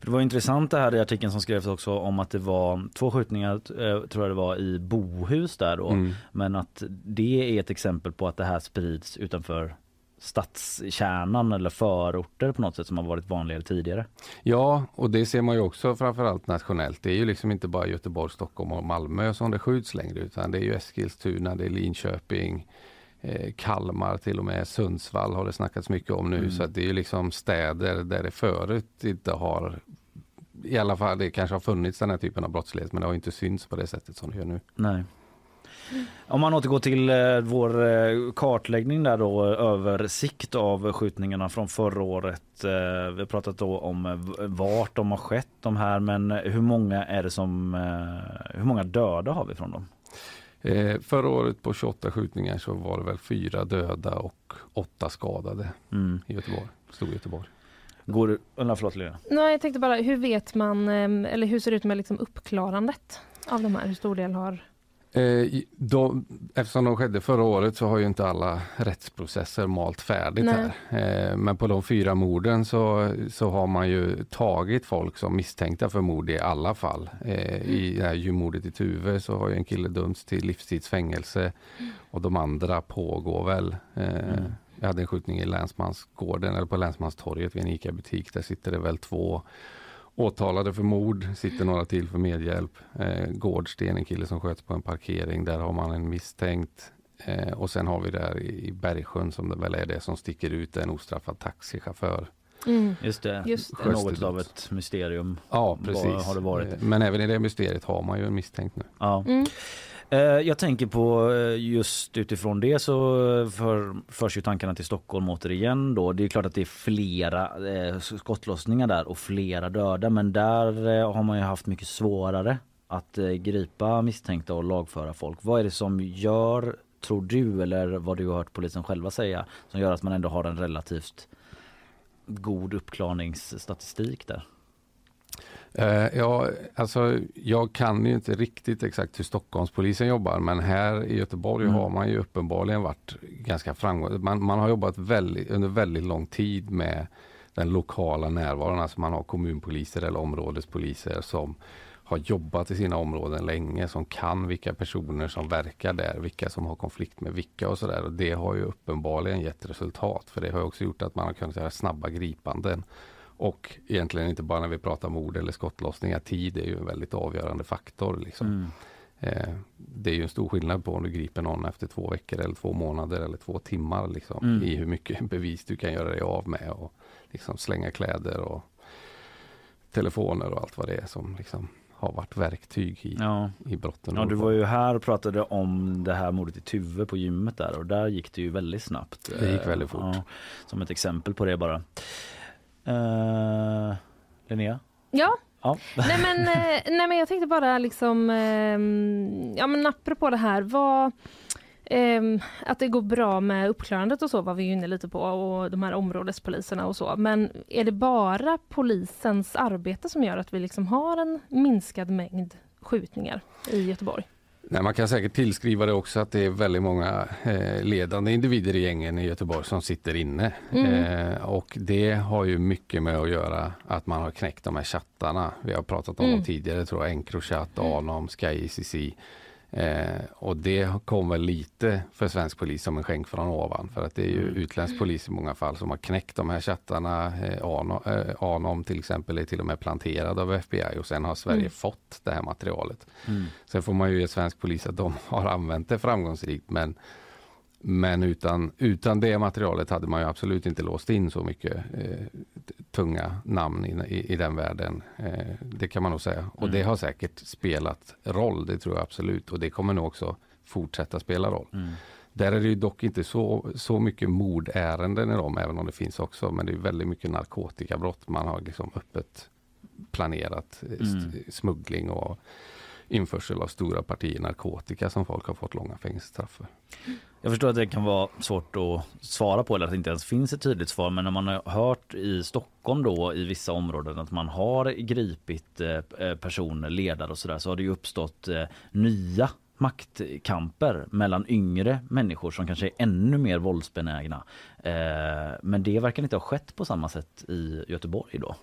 Det var intressant det här i artikeln som skrevs också om att det var två skjutningar eh, tror jag det var i Bohus där då. Mm. Men att det är ett exempel på att det här sprids utanför stadskärnan eller förorter på något sätt som har varit vanligare tidigare. Ja, och det ser man ju också framförallt nationellt. Det är ju liksom inte bara Göteborg, Stockholm och Malmö som det skjuts längre utan det är ju Eskilstuna, det är Linköping, eh, Kalmar till och med, Sundsvall har det snackats mycket om nu. Mm. Så det är ju liksom städer där det förut inte har i alla fall, det kanske har funnits den här typen av brottslighet men det har inte synts på det sättet som det gör nu. Nej. Om man återgår till eh, vår eh, kartläggning där då, översikt av skjutningarna från förra året. Eh, vi har pratat då om vart de har skett de här men hur många är det som, hur många döda har vi från dem? Eh, förra året på 28 skjutningar så var det väl fyra döda och åtta skadade Mm. i Göteborg. Stor Göteborg. Går du, eller förlåt Lena. Nej, jag tänkte bara, hur vet man, ehm, eller hur ser det ut med liksom uppklarandet av de här? Hur stor del har... Eh, de, eftersom de skedde förra året så har ju inte alla rättsprocesser malt färdigt Nej. här. Eh, men på de fyra morden så, så har man ju tagit folk som misstänkta för mord i alla fall. Eh, I det här djurmordet i Tuve så har ju en kille dömts till livstidsfängelse och de andra pågår väl. Eh, Jag hade en skjutning i Länsmansgården eller på Länsmanstorget vid en ICA-butik. Där sitter det väl två åtalade för mord, sitter några till för medhjälp. Eh, Gårdsten, en kille som sköts på en parkering, där har man en misstänkt. Eh, och sen har vi där i Bergsjön som det väl är det som sticker ut, en ostraffad taxichaufför. Mm. Just det, Just det är något av ett mysterium. Ja, precis. har det varit? Eh, Men även i det mysteriet har man ju en misstänkt nu. Ja. Mm. Eh, jag tänker på eh, just utifrån det så eh, för, förs ju tankarna till Stockholm återigen då. Det är klart att det är flera eh, skottlossningar där och flera döda men där eh, har man ju haft mycket svårare att eh, gripa misstänkta och lagföra folk. Vad är det som gör, tror du eller vad du har hört polisen själva säga, som gör att man ändå har en relativt god uppklarningsstatistik där? Eh, ja, alltså jag kan ju inte riktigt exakt hur Stockholmspolisen jobbar men här i Göteborg Mm. har man ju uppenbarligen varit ganska framgångsrik. Man, man har jobbat väldigt, under väldigt lång tid med den lokala närvaron. Alltså man har kommunpoliser eller områdespoliser som har jobbat i sina områden länge, som kan vilka personer som verkar där, vilka som har konflikt med vilka och sådär. Och det har ju uppenbarligen gett resultat för det har också gjort att man har kunnat göra snabba gripanden. Och egentligen inte bara när vi pratar mord eller skottlossningar, tid är ju en väldigt avgörande faktor. Liksom. Mm. Eh, det är ju en stor skillnad på om du griper någon efter två veckor eller två månader eller två timmar liksom, Mm. i hur mycket [laughs] bevis du kan göra dig av med och liksom slänga kläder och telefoner och allt vad det är som liksom har varit verktyg i, Ja. i brotten. Ja, du var ju här och pratade om det här mordet i Tuve på gymmet där och där gick det ju väldigt snabbt. Det gick väldigt fort. Ja, som ett exempel på det bara. Uh, Linnea? Ja, Ja. nej men, eh, nej men jag tänkte bara liksom, ehm, ja men apropå det här, vad, ehm, att det går bra med uppklarandet och så var vi ju inne lite på och de här områdespoliserna och så. Men är det bara polisens arbete som gör att vi liksom har en minskad mängd skjutningar i Göteborg? Nej, man kan säkert tillskriva det också att det är väldigt många eh, ledande individer i gängen i Göteborg som sitter inne. Mm. Eh, och det har ju mycket med att göra att man har knäckt de här chattarna. Vi har pratat om Mm. dem tidigare, tror jag, Encrochat, Anom, Sky ICC. Eh, och det kom väl lite för svensk polis som en skänk från ovan. För att det är ju Mm. utländsk polis i många fall som har knäckt de här chattarna. Eh, Anom, eh, Anom till exempel är till och med planterad av FBI och sen har Sverige Mm. fått det här materialet. Mm. Sen får man ju ge svensk polis att de [laughs] har använt det framgångsrikt men, men utan, utan det materialet hade man ju absolut inte låst in så mycket eh, tunga namn i, i, i den världen. Eh, det kan man nog säga. Och Mm. det har säkert spelat roll, det tror jag absolut. Och det kommer nog också fortsätta spela roll. Mm. Där är det ju dock inte så, så mycket mordärenden i dem, även om det finns också. Men det är väldigt mycket narkotikabrott. Man har liksom öppet planerat eh, Mm. smuggling och införsel av stora partier narkotika som folk har fått långa fängelsestraff för. Jag förstår att det kan vara svårt att svara på eller att det inte ens finns ett tydligt svar men när man har hört i Stockholm då i vissa områden att man har gripit eh, eh, personer, ledare och sådär så har det ju uppstått eh, nya maktkamper mellan yngre människor som kanske är ännu mer våldsbenägna. Men det verkar inte ha skett på samma sätt i Göteborg då.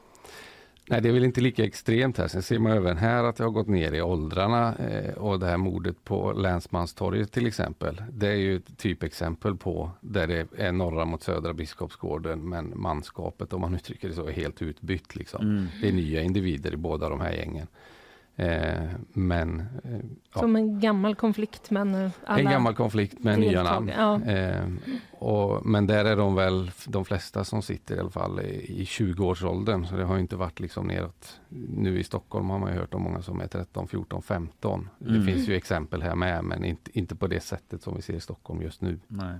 Nej, det är väl inte lika extremt här. Sen ser man även här att det har gått ner i åldrarna eh, och det här mordet på Länsmanstorget till exempel. Det är ju ett typexempel på där det är norra mot södra Biskopsgården men manskapet om man uttrycker det så är helt utbytt liksom. Mm. Det är nya individer i båda de här gängen. Eh, men eh, ja. Som en gammal konflikt men eh, alla... En gammal konflikt med nya namn. ja. Eh, och, men där är de väl de flesta som sitter i alla fall i, i 20-årsåldern. Så det har ju inte varit liksom neråt. Nu i Stockholm har man ju hört om många som är 13, 14, 15. Mm. Det finns ju exempel här med men inte, inte på det sättet som vi ser i Stockholm just nu. Nej.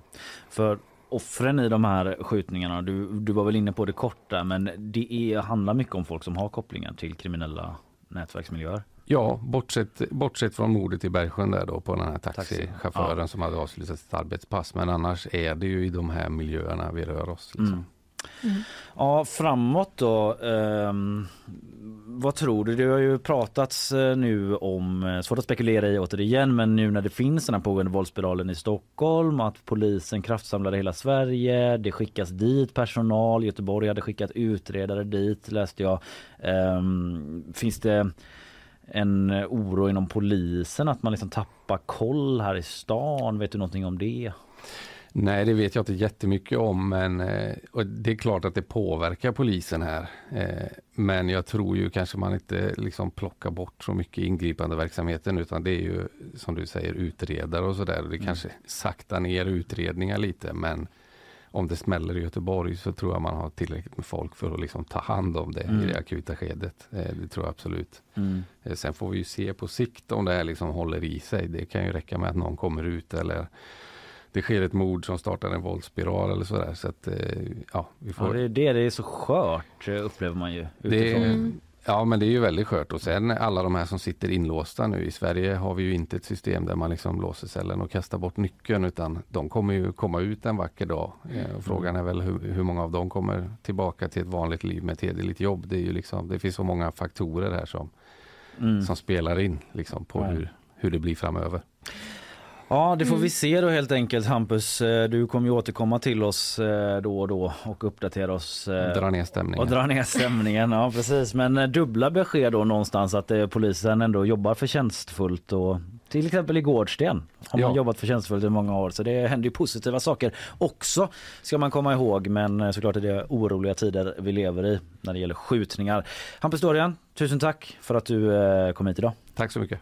För offren i de här skjutningarna, du, du var väl inne på det korta men det är, handlar mycket om folk som har kopplingar till kriminella nätverksmiljöer. Ja, bortsett, bortsett från mordet i Bergsjön där då på den här Taxi. taxichauffören Ja. som hade avslutat sitt arbetspass. Men annars är det ju i de här miljöerna vi rör oss. Liksom. Mm. Ja, framåt då. ehm, vad tror du? Det har ju pratats eh, nu om, eh, svårt att spekulera i återigen, men nu när det finns den här pågående våldsspiralen i Stockholm, att polisen kraftsamlar i hela Sverige, det skickas dit personal, Göteborg hade skickat utredare dit läste jag. Ehm, finns det en eh, oro inom polisen att man liksom tappar koll här i stan? Vet du någonting om det? Nej, det vet jag inte jättemycket om, men eh, och det är klart att det påverkar polisen här. Eh, men jag tror ju kanske man inte liksom plockar bort så mycket ingripande verksamheten utan det är ju som du säger utredare och sådär. Det kanske saktar ner utredningar lite, men om det smäller i Göteborg så tror jag man har tillräckligt med folk för att liksom ta hand om det Mm. i det akuta skedet. Eh, det tror jag absolut. Mm. Sen får vi ju se på sikt om det här liksom håller i sig. Det kan ju räcka med att någon kommer ut eller det sker ett mord som startar en våldsspiral eller sådär. Så att, eh, ja, vi Ja, får... det är det, det är så skört eh, upplever man ju. det, utifrån. Mm. Ja men det är ju väldigt skört och sen alla de här som sitter inlåsta nu i Sverige har vi ju inte ett system där man liksom låser cellen och kastar bort nyckeln utan de kommer ju komma ut en vacker dag. Eh, och frågan är väl hur, hur många av dem kommer tillbaka till ett vanligt liv med ett hederligt jobb. Det, är ju liksom, det finns så många faktorer här som, Mm. som spelar in liksom, på Ja. hur, hur det blir framöver. Ja, det får Mm. vi se då helt enkelt Hampus. Eh, Du kommer ju återkomma till oss eh, då och då och uppdatera oss. eh, Dra ner stämningen. Och dra ner stämningen, ja precis. Men dubbla besked då någonstans att polisen ändå jobbar förtjänstfullt och till exempel i Gårdsten har man Ja. jobbat förtjänstfullt i många år så det händer ju positiva saker också ska man komma ihåg men såklart är det oroliga tider vi lever i när det gäller skjutningar. Hampus Dorian, tusen tack för att du kom hit idag. Tack så mycket.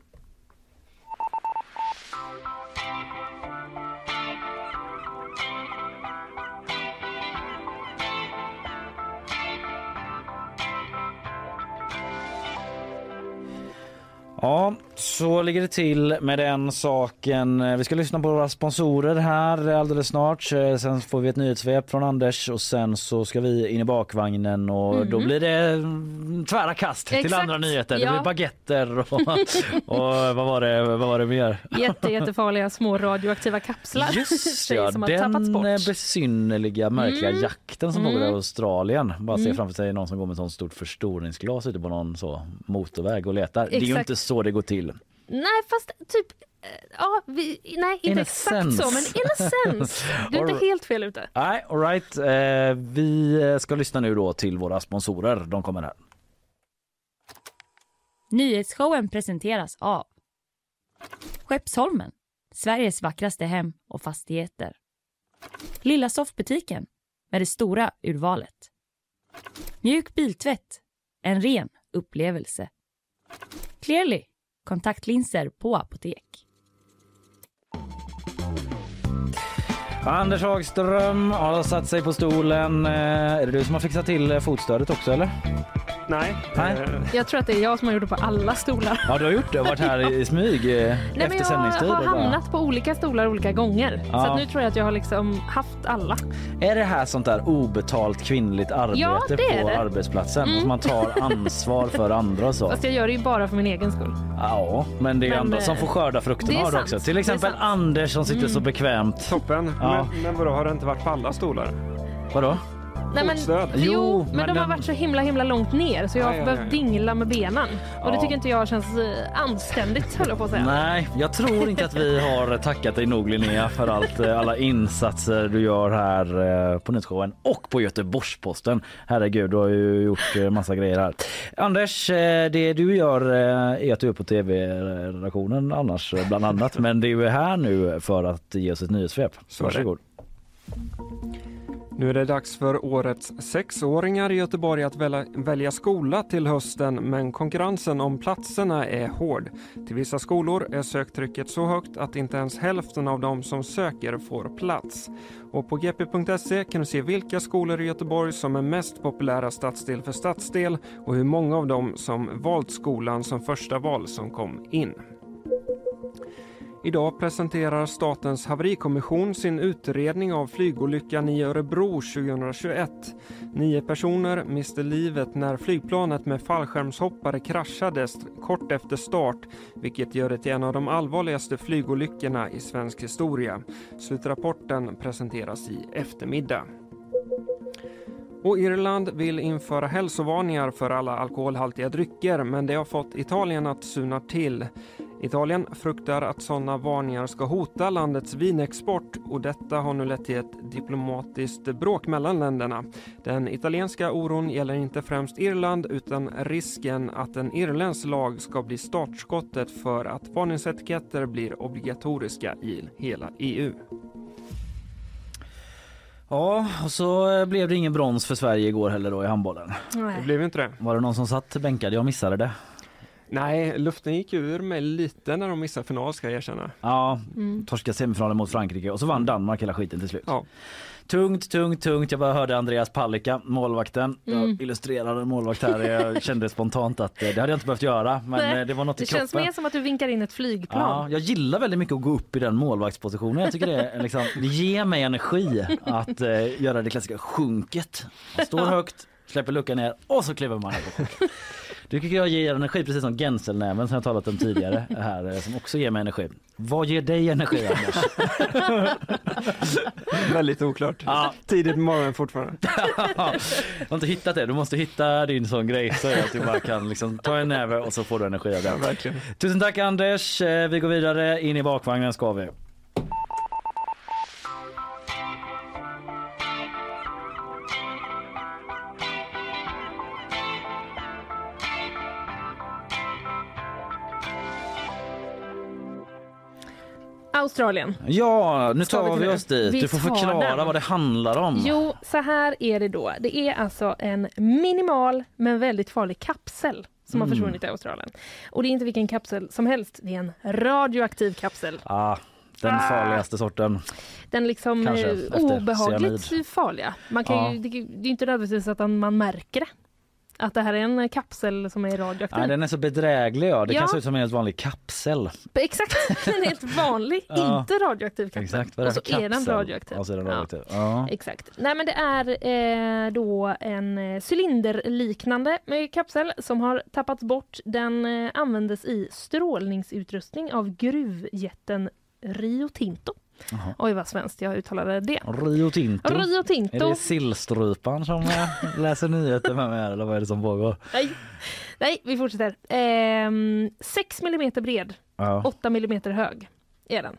Ja, så ligger det till med den saken. Vi ska lyssna på våra sponsorer här alldeles snart. Eh, Sen får vi ett nyhetssvep från Anders och sen så ska vi in i bakvagnen och Mm. då blir det mm, tvära kast till Exakt, andra nyheter. Det ja. blir baguetter och, [laughs] och vad, var det, vad var det mer? Jätte, jättefarliga små radioaktiva kapslar Just [laughs] ja, som den eh, besynnerliga märkliga Mm. jakten som Mm. pågår i Australien. Bara se Mm. framför sig någon som går med ett sånt stort förstoringsglas ute på någon så motorväg och letar. Det är ju Exakt. inte så det går till. Nej fast typ, eh, ja, vi, nej inte exakt sense. så men in a sense. Du är [laughs] All inte helt fel ute. Nej, all right. Eh, vi ska lyssna nu då till våra sponsorer. De kommer här. Nyhetsshowen presenteras av Skeppsholmen, Sveriges vackraste hem och fastigheter. Lilla soffbutiken med det stora urvalet. Mjuk biltvätt, en ren upplevelse. Clearly, kontaktlinser på apotek. Anders Hagström har satt sig på stolen. Eh, är det du som har fixat till eh, fotstödet också eller? Nej. Nej. eh, Jag tror att det är jag som har gjort det på alla stolar. Ja, du har gjort det. Varit här i smyg [laughs] Nej, efter jag sändningstid. har och bara- hamnat på olika stolar olika gånger. Ja. Så att nu tror jag att jag har liksom haft alla. Är det här sånt där obetalt kvinnligt arbete Ja, på det. arbetsplatsen? Mm. Och man tar ansvar för andra och så? [laughs] Fast jag gör det ju bara för min egen skull. Ja, men det är Men, andra som får skörda frukterna av det också. Till exempel. Anders som sitter Mm. så bekvämt. Toppen. Ja. Men, men vadå, har det inte varit på alla stolar? Vadå? Nej, men, jo, Jo, men, men de har den- varit så himla himla långt ner så jag har ja, behövt ja, ja. dingla med benen. Och det Ja. tycker inte jag känns eh, anständigt höll jag på att säga. Nej, jag tror inte att vi har tackat dig nog Linnea för allt, eh, alla insatser du gör här eh, på Nyhetsshowen och på Göteborgs-Posten. Herregud, du har ju gjort massa grejer här. Anders, det du gör är att du är på tv-redaktionen annars bland annat. Men du är här nu för att ge oss ett nyhetssvep. Så det. Varsågod. Nu är det dags för årets sexåringar i Göteborg att välja, välja skola till hösten men konkurrensen om platserna är hård. Till vissa skolor är söktrycket så högt att inte ens hälften av de som söker får plats. Och på gp.se kan du se vilka skolor i Göteborg som är mest populära stadsdel för stadsdel och hur många av dem som valt skolan som första val som kom in. Idag presenterar Statens haverikommission sin utredning av flygolyckan i Örebro 2021. Nio personer miste livet när flygplanet med fallskärmshoppare kraschade kort efter start, vilket gör det till en av de allvarligaste flygolyckorna i svensk historia. Slutrapporten presenteras i eftermiddag. Och Irland vill införa hälsovarningar för alla alkoholhaltiga drycker men det har fått Italien att suna till. Italien fruktar att sådana varningar ska hota landets vinexport och detta har nu lett till ett diplomatiskt bråk mellan länderna. Den italienska oron gäller inte främst Irland utan risken att en irländsk lag ska bli startskottet för att varningsetiketter blir obligatoriska i hela EU. Ja, och så blev det ingen brons för Sverige igår heller då i handbollen. Det blev inte det. Var det någon som satt bänkad? Jag missade det. Nej, luften gick ur mig lite när de missade final ska jag erkänna. Ja, Mm. torskade semifinalen mot Frankrike och så vann Danmark hela skiten till slut. Ja. Tungt, tungt, tungt. Jag bara hörde Andreas Palicka, målvakten. Mm. Jag illustrerade en målvakt här. Jag [laughs] kände spontant att eh, det hade jag inte behövt göra, men Nej, eh, det var något i det känns kroppen. mer som att du vinkar in ett flygplan. Ja, jag gillar väldigt mycket att gå upp i den målvaktspositionen. Jag tycker det, är liksom, det ger mig energi att eh, göra det klassiska sjunket. Man står högt, släpper luckan ner och så kliver man här [laughs] Det tycker jag ger energi precis som Genselnäven som jag talat om tidigare [laughs] här eh, som också ger mig energi. Vad ger dig energi Anders? [laughs] Väldigt oklart. Ja. Tidigt på morgonen fortfarande. [laughs] jag har inte hittat det. Du måste hitta din sån grej så att du bara kan liksom ta en näve och så får du energi av det. Ja. Tusen tack Anders. Eh, Vi går vidare. In i bakvagnen ska vi. Australien. Ja, nu Ska vi tar vi det? oss dit. Vi Du får förklara den. vad det handlar om. Jo, så här är det då. Det är alltså en minimal men väldigt farlig kapsel som har Mm. försvunnit i Australien. Och det är inte vilken kapsel som helst. Det är en radioaktiv kapsel. Ah, den Ah. farligaste sorten. Den liksom Kanske eh, obehagligt cyanid. farliga. Man kan Ja. ju, det, det är inte nödvändigtvis att man märker det. Att det här är en kapsel som är radioaktiv. Nej, den är så bedräglig. Ja. Det Ja. kan se ut som en helt vanlig kapsel. Exakt, [laughs] är helt vanlig, Ja. inte radioaktiv kapsel. Exakt, vad är och så det för är den kapsel? radioaktiv. Ja, så är den Ja. radioaktiv. Ja. Exakt. Nej men det är eh, då en eh, cylinderliknande eh, kapsel som har tappats bort. Den eh, användes i strålningsutrustning av gruvjätten Rio Tinto. Jaha. Oj vad svenskt jag uttalade det. Rio Tinto. Rio Tinto. Är det sillstrupan som [laughs] läser nyheter med mig eller vad är det som pågår? Nej. Nej, vi fortsätter. Ehm, 6 mm bred, Ja. 8 mm hög är den.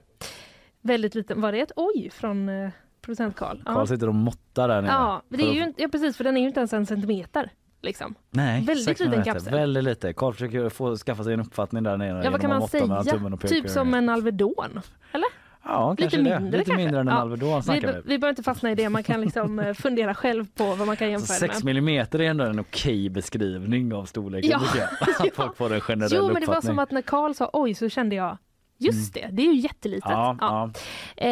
Väldigt liten. Var det ett oj från eh, producent Karl? Karl sitter och måttar där nere. Ja, det är ju, att- inte- ja, precis för den är ju inte ens en centimeter. Liksom. Nej, väldigt liten kapsel. Väldigt lite. Karl försöker få skaffa sig en uppfattning där nere. Ja, vad kan man säga? Typ som en Alvedon? Eller? Ja, Lite mindre Lite kanske. mindre än en Ja. Alvedon Vi, vi. behöver inte fastna i det, man kan liksom eh, fundera själv på vad man kan jämföra 6 med. millimeter är ändå en okej beskrivning av storleken Ja. [laughs] Att folk får en generell Jo, men det uppfattning. var som att när Karl sa oj så kände jag Just det, det är ju jättelitet. Ja, Ja. ja. Eh,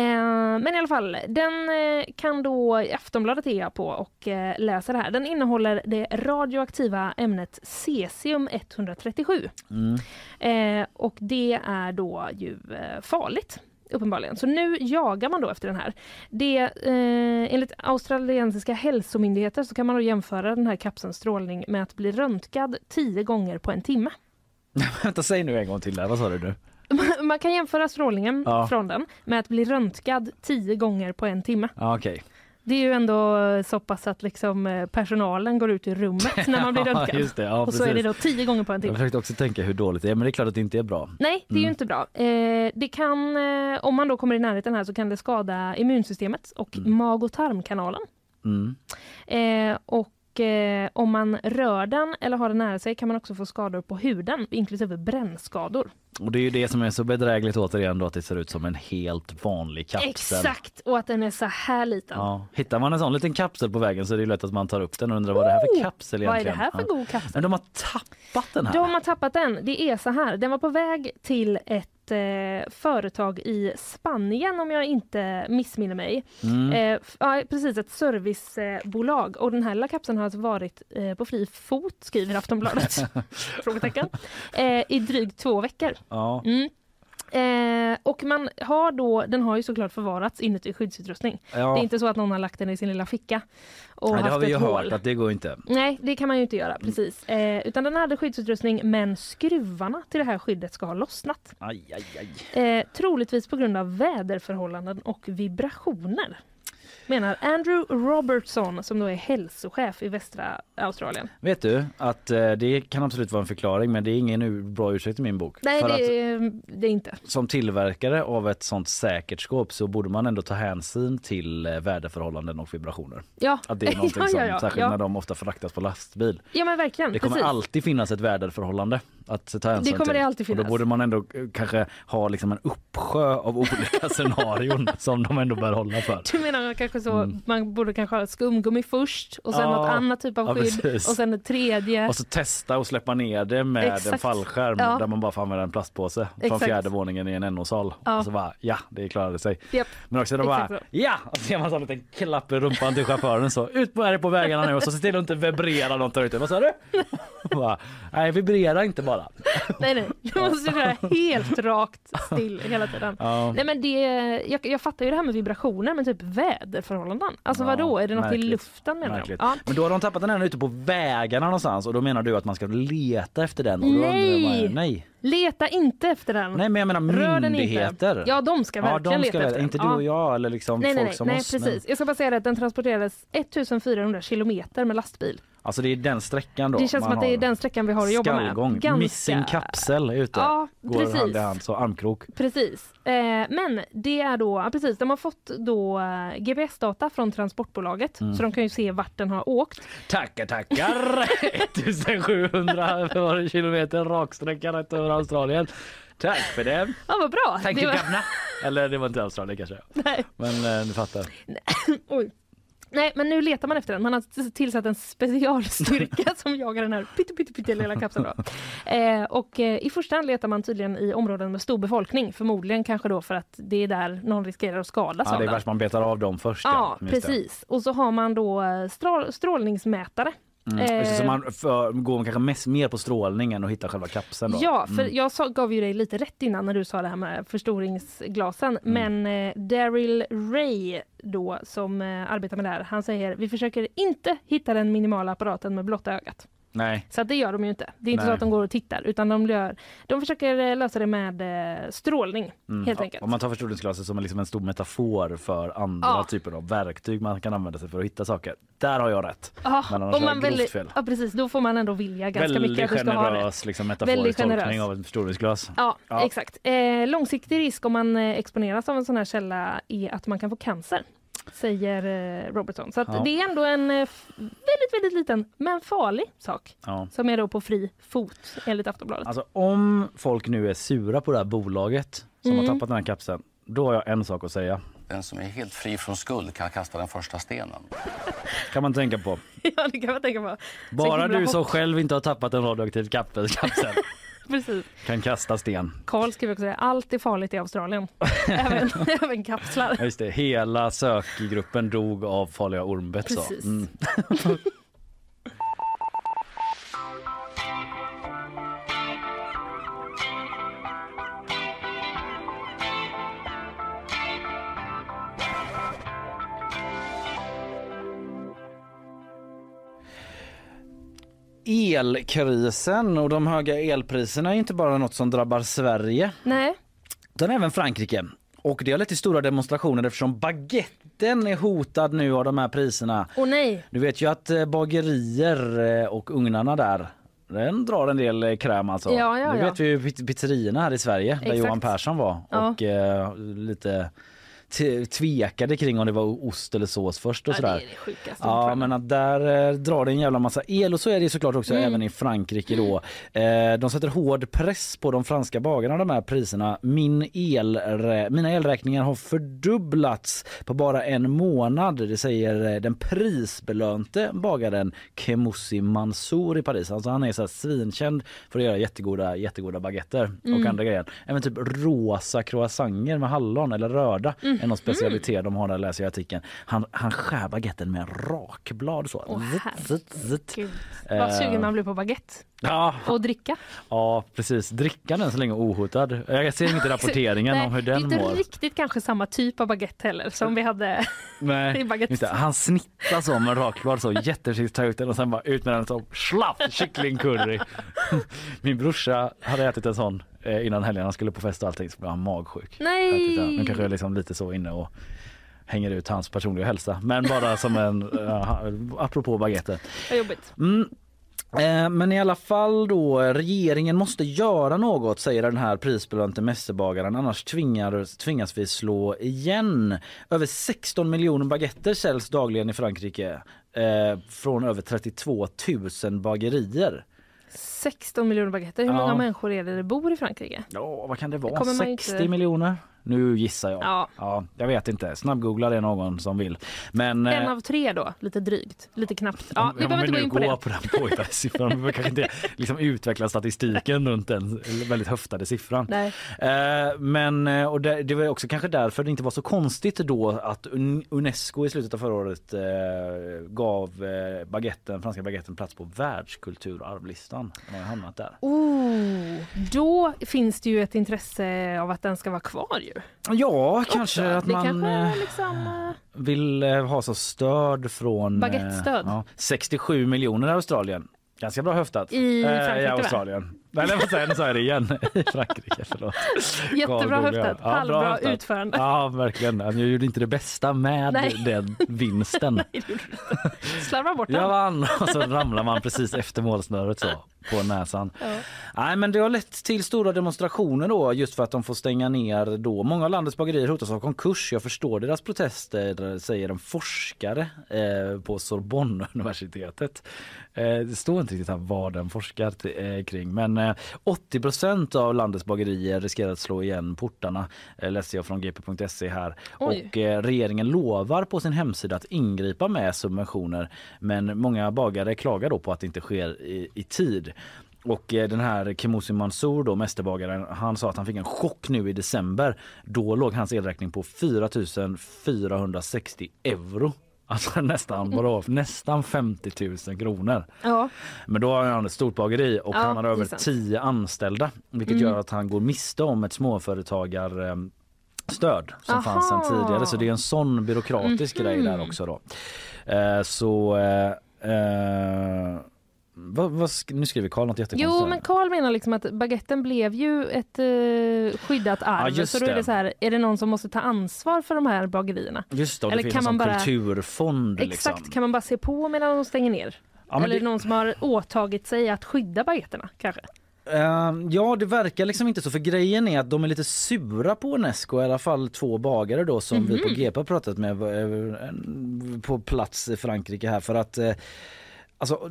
men i alla fall, den eh, kan då Aftonbladet är jag på och eh, läser det här. Den innehåller det radioaktiva ämnet cesium 137 Mm. eh, och det är då ju eh, farligt. Uppenbarligen. Så nu jagar man då efter den här. Det, eh, enligt australiensiska hälsomyndigheter så kan man då jämföra den här kapselns strålning med att bli röntgad tio gånger på en timme. [laughs] Vänta, säg nu en gång till där. Vad sa du nu? [laughs] Man kan jämföra strålningen Ja. från den med att bli röntgad tio gånger på en timme. Ja, okej. Det är ju ändå så pass att liksom eh, personalen går ut ur rummet när man blir [laughs] röntgad. det. Ja, och så är det precis. då tio gånger på en Jag timme. försökte också tänka hur dåligt det är, men det är klart att det inte är bra. Nej, det är Mm. inte bra. Eh, det kan, eh, om man då kommer i närheten här så kan det skada immunsystemet och mag och tarmkanalen. Mm. Eh, och eh, om man rör den eller har den nära sig kan man också få skador på huden, inklusive brännskador. Och det är ju det som är så bedrägligt återigen då att det ser ut som en helt vanlig kapsel. Exakt, och att den är så här liten. Ja. Hittar man en sån liten kapsel på vägen så är det lätt att man tar upp den och undrar vad det här för Oh, kapsel vad är egentligen. det här för god kapsel? Men de har tappat den här. De har tappat den. Det är så här, den var på väg till ett eh, företag i Spanien om jag inte missminner mig. Mm. Eh, ja, precis, ett servicebolag. Och den här lilla kapseln har alltså varit eh, på fri fot, skriver Aftonbladet, [laughs] frågetecken, eh, i drygt två veckor. Ja. Mm. Eh, och man har då, den har ju såklart förvarats inuti skyddsutrustning. Ja. Det är inte så att någon har lagt den i sin lilla ficka. Och Nej, det har vi ju hört att det går inte. Nej, det kan man ju inte göra. precis. Eh, utan den hade skyddsutrustning men skruvarna till det här skyddet ska ha lossnat. Aj, aj, aj. Eh, troligtvis på grund av väderförhållanden och vibrationer. Menar Andrew Robertson som då är hälsochef i västra Australien. Vet du att eh, det kan absolut vara en förklaring men det är ingen bra ursäkt i min bok. Nej, För det, att det är inte. som tillverkare av ett sånt säkert skåp så borde man ändå ta hänsyn till eh, väderförhållanden och vibrationer. Ja, Att det är [laughs] någonting ja, som, ja, ja, särskilt ja. när de ofta fraktas på lastbil. Ja men verkligen, Det kommer precis. alltid finnas ett väderförhållande att ta hänsyn Det kommer det alltid Och då finnas. borde man ändå eh, kanske ha liksom en uppsjö av olika [laughs] scenarion som de ändå bör hålla för. Du menar kanske så, man borde kanske ha skumgummi först och sen Mm. Ja. något annat typ av Ja, skydd precis. och sen ett tredje. Och så testa och släppa ner det med en Exakt. fallskärm Ja. där man bara får använda en plastpåse från Exakt. fjärde våningen i en NO-sal. Ja. Och så bara ja, det klarade sig. Japp. Men också då Exakt bara ja, och så ser man så en liten klapp i rumpan till chauffören så ut på, på vägarna nu och så se till att inte vibrera något där ute. Vad sa du? [laughs] bara, Nej, vibrera inte bara. [laughs] Nej nej, du måste köra helt rakt still hela tiden. Ja. Nej men det, jag, jag fattar ju det här med vibrationer men typ väderförhållanden. Alltså Ja, vadå, är det något i märkligt. luften menar de? Ja. Men då har de tappat den här ute på vägarna någonstans och då menar du att man ska leta efter den? Och Nej. bara, nej! Leta inte efter den. Nej men jag menar myndigheter. Ja de ska verkligen de ska leta efter den. Inte du Ja. och jag eller liksom Nej, nej, folk nej, som nej oss. men- precis. Jag ska bara säga att den transporterades 1400 kilometer med lastbil. Alltså det är den sträckan då det känns som att det är den sträckan vi har att jobba med. Skallgång, Ganska- missing kapsel ute. Ja, Går precis. hand i hand, så armkrok. Precis. Eh, men det är då, precis, de har fått då eh, GPS-data från transportbolaget Mm. så de kan ju se vart den har åkt. Tackar, tackar! [laughs] 1700 var det kilometer raksträcka rätt över Australien. Tack för det. Ja, vad bra! Tack var-. Eller det var inte Australien kanske. [laughs] Nej. Men eh, du fattar. [clears throat] Oj. Nej, men nu letar man efter den. Man har tillsatt en specialstyrka [laughs] som jagar den här pytte, pytte, pytte lilla kapseln. Då. [laughs] Eh, och eh, i första hand letar man tydligen i områden med stor befolkning. Förmodligen kanske då för att det är där någon riskerar att skadas Ja, det är värst man betar av dem först. Ja, det. precis. Och så har man då eh, strål, strålningsmätare. Mm. Eh, Så man för, går kanske mest, mer på strålningen och hittar själva kapseln då? Ja, för Mm. jag sa, gav ju dig lite rätt innan när du sa det här med förstoringsglasen. Mm. Men eh, Daryl Ray då som eh, arbetar med det här, han säger vi försöker inte hitta den minimala apparaten med blotta ögat. Nej. Så att det gör de ju inte. Det är inte Nej. så att de går och tittar utan de, gör, de försöker eh, lösa det med eh, strålning Mm. helt enkelt. Om man tar förstoringsglaset som liksom en stor metafor för andra Ja. typer av verktyg man kan använda sig för att hitta saker. Där har jag rätt. Ja, Men annars man väldigt, fel. ja precis, då får man ändå vilja ganska Väldigt mycket att du ska ha generös rätt. liksom, Väldigt metaforisk tolkning generös. av ett förstoringsglas. Ja, Ja. exakt. Eh, långsiktig risk om man eh, exponeras av en sån här källa är att man kan få cancer. Säger eh, Robertson. Så att Ja. det är ändå en eh, väldigt, väldigt liten men farlig sak. Ja. Som är då på fri fot enligt Aftonbladet. Alltså om folk nu är sura på det här bolaget som Mm. har tappat den här kapseln, då har jag en sak att säga. Den som är helt fri från skuld kan kasta den första stenen. [laughs] Kan man tänka på. [laughs] ja, det kan man tänka på. Bara du som själv inte har tappat en radioaktiv kapsel [laughs] Precis. kan kasta sten. Karl skriver också att allt är farligt i Australien. [laughs] även, även kapslar. Ja, Just det, hela sökgruppen dog av farliga ormbett. Precis. Mm. [laughs] Elkrisen och de höga elpriserna är inte bara något som drabbar Sverige Nej. utan även Frankrike. Och det har lett till stora demonstrationer eftersom baguetten är hotad nu av de här priserna. Och nej. Du vet ju att eh, bagerier eh, och ugnarna där den drar en del eh, kräm alltså. Ja, ja, Nu ja. vet vi ju pizzerierna här i Sverige där Exakt. Johan Persson var och eh, lite tvekade kring om det var ost eller sås först och Ja, sådär. Ja, men att där eh, drar det en jävla massa el och så är det såklart också Mm. även i Frankrike då. Eh, de sätter hård press på de franska bagarna de här priserna. Min el, mina elräkningar har fördubblats på bara en månad. Det säger eh, den prisbelönte bagaren Kemoussi Mansour i Paris. Alltså han är så här svinkänd för att göra jättegoda, jättegoda baguetter Mm. och andra grejer. Även typ rosa croissanter med hallon eller röda Mm. Är någon specialitet de har där läser jag artikeln. Han, han skär baguetten med rakblad så. Zitt, zitt. Gud. Eh, Vad sugen man blir på baguette. Ja, [laughs] Och dricka. ja, precis. Drickan än så länge ohotad. Jag ser inte [laughs] rapporteringen Nej, om hur den Det är mår. inte riktigt kanske samma typ av baguette heller som vi hade [laughs] i Nej, baguette. just det. Han snittar så med rakblad så jättesist tar ut den och sen bara ut med den så slapp kycklingcurry. Min brorsa hade ätit en sån eh, innan helgen. Han skulle på fest och allting så blev han magsjuk. Nej! Nu kanske jag är liksom lite så inne och hänger ut hans personliga hälsa. Men bara som en, apropå baguette. Jobbigt. Mm. Eh, Men i alla fall då, regeringen måste göra något säger den här prisbelönte mästerbagaren annars tvingar, tvingas vi slå igen. Över 16 miljoner baguetter säljs dagligen i Frankrike eh, från över 32 000 bagerier. 16 miljoner baguetter. Hur Ja. många människor är det det bor i Frankrike? Ja, vad kan det vara? man 60 inte- miljoner? Nu gissar jag. Ja. jag vet inte. Snabbgoogla det någon som vill. Men, eh, En av tre då, lite drygt, lite knappt. Ja, Om- vi behöver inte gå in på det. på den påhittade [laughs] siffran. Vi kanske inte liksom utveckla statistiken runt den väldigt höftade siffran. Nej. Eh, men eh, och det, det var också kanske därför det inte var så konstigt då att Un- Unesco i slutet av förra året eh, gav eh, baguetten, franska baguetten plats på världskulturarvslistan. Den har hamnat där. Oh, då finns det ju ett intresse av att den ska vara kvar ju. Ja, kanske att det man kanske eh, liksom... eh, vill eh, ha så stöd från... Baguettestöd. ja, 67 miljoner i Australien. Ganska bra höftat. I Eh, I? Australien. Nej, nej? Nu sa jag det igen. [laughs] I Frankrike, förlåt. Jättebra höftat. Ja, bra Halvbra höftat. utförande. Ja, verkligen. Jag gjorde inte det bästa med Nej. den vinsten. [laughs] Slarva bort den. Jag vann och så ramlar man precis efter målsnöret så på näsan. Ja. Nej, men det har lett till stora demonstrationer då just för att de får stänga ner då. Många av landets bagerier hotas av konkurs. Jag förstår deras protester, säger en forskare eh, på Sorbonne-universitetet. Eh, det står inte riktigt här vad den forskar eh, kring, men eh, 80% av landets bagerier riskerar att slå igen portarna, eh, läste jag från gp.se här. Oj. Och eh, regeringen lovar på sin hemsida att ingripa med subventioner, men många bagare klagar då på att det inte sker i, i tid. Och den här Kemoussi Mansour då, mästerbagaren, han sa att han fick en chock nu i december. Då låg hans elräkning på 4 460 euro. Alltså nästan, vadå, [laughs] nästan 50 000 kronor. Ja. Men då har han ett stort bageri och Ja, han har över sant. 10 anställda. Vilket Mm. gör att han går miste om ett småföretagar eh, stöd som Aha. fanns sedan tidigare. Så det är en sån byråkratisk Mhm. grej där också då. Eh, så eh, eh, vad, sk- nu skriver Karl något jättekonstigt. Jo, men Karl menar liksom att baguetten blev ju ett eh, skyddat arv. Ja, så då är det. så här, är det någon som måste ta ansvar för de här bagerierna? Just det, och det Eller finns kan en man bara- kulturfond. Exakt, Liksom. kan man bara se på medan de stänger ner? Ja, Eller är det- någon som har åtagit sig att skydda baguetterna kanske? Eh, ja, det verkar liksom inte så. För grejen är att de är lite sura på Unesco. I alla fall två bagare då som vi på Mhm. GP har pratat med eh, på plats i Frankrike här. För att eh, Alltså,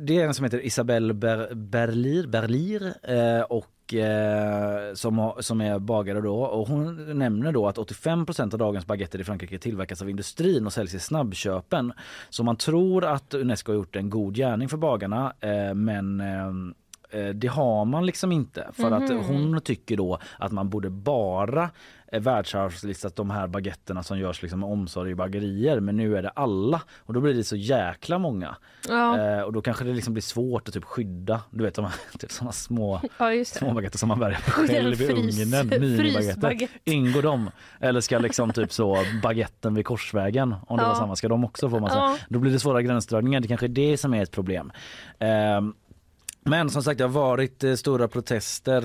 det är en som heter Isabelle Ber, Berlir, Berlir eh, och eh, som, har, som är bagare då och hon nämner då att 85% av dagens baguetter i Frankrike tillverkas av industrin och säljs i snabbköpen. Så man tror att Unesco har gjort en god gärning för bagarna eh, men eh, Eh, Det har man liksom inte för att Mhm. hon tycker då att man borde bara världsarvslistat de här baguetterna som görs liksom med omsorg i bagerier men nu är det alla och då blir det så jäkla många. Ja. Eh, och då kanske det liksom blir svårt att typ skydda, du vet de här, [laughs] typ såna små, [laughs] Ja, små baguetter som man en [laughs] själv i ugnen, minibaguetter. Ingår de? Eller ska liksom typ så baguetten vid korsvägen om det Ja. var samma, ska de också få massa? Ja. Då blir det svåra gränsdragningar, det kanske är det som är ett problem. Ehm, men som sagt det har varit eh, stora protester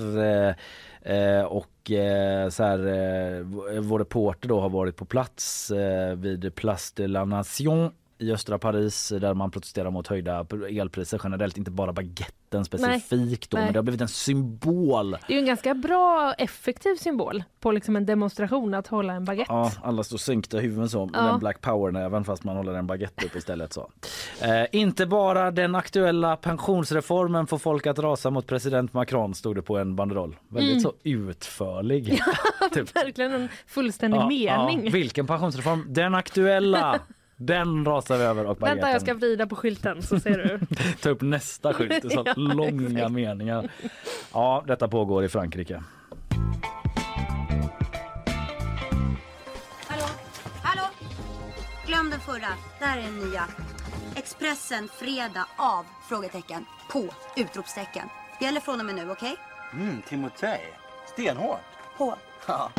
eh, och eh, så här, eh, vår reporter då har varit på plats eh, vid Place de la Nation i östra Paris där man protesterar mot höjda elpriser generellt, inte bara baguetten specifikt då, men det har blivit en symbol. Det är ju en ganska bra effektiv symbol på liksom en demonstration att hålla en baguette. Ja, alla står sänkta huvuden så Ja. den black power-näven fast man håller en baguette upp istället. Så. Eh, inte bara den aktuella pensionsreformen får folk att rasa mot president Macron stod det på en banderoll. Väldigt Mm. så utförlig. [laughs] typ. Verkligen en fullständig Ja, mening. ja. Vilken pensionsreform? Den aktuella! [laughs] Den rasar vi över och Vänta jag baguetten. ska vrida på skylten så ser du. [laughs] Ta upp nästa skylt, det [laughs] Ja, långa exakt. meningar. Ja, detta pågår i Frankrike. Hallå? Hallå? Glöm den förra. Där är den nya. Expressen fredag av? Frågetecken. På? Utropstecken. Gäller från och med nu, okej? Mm, Timotej. Stenhårt. På. Ja.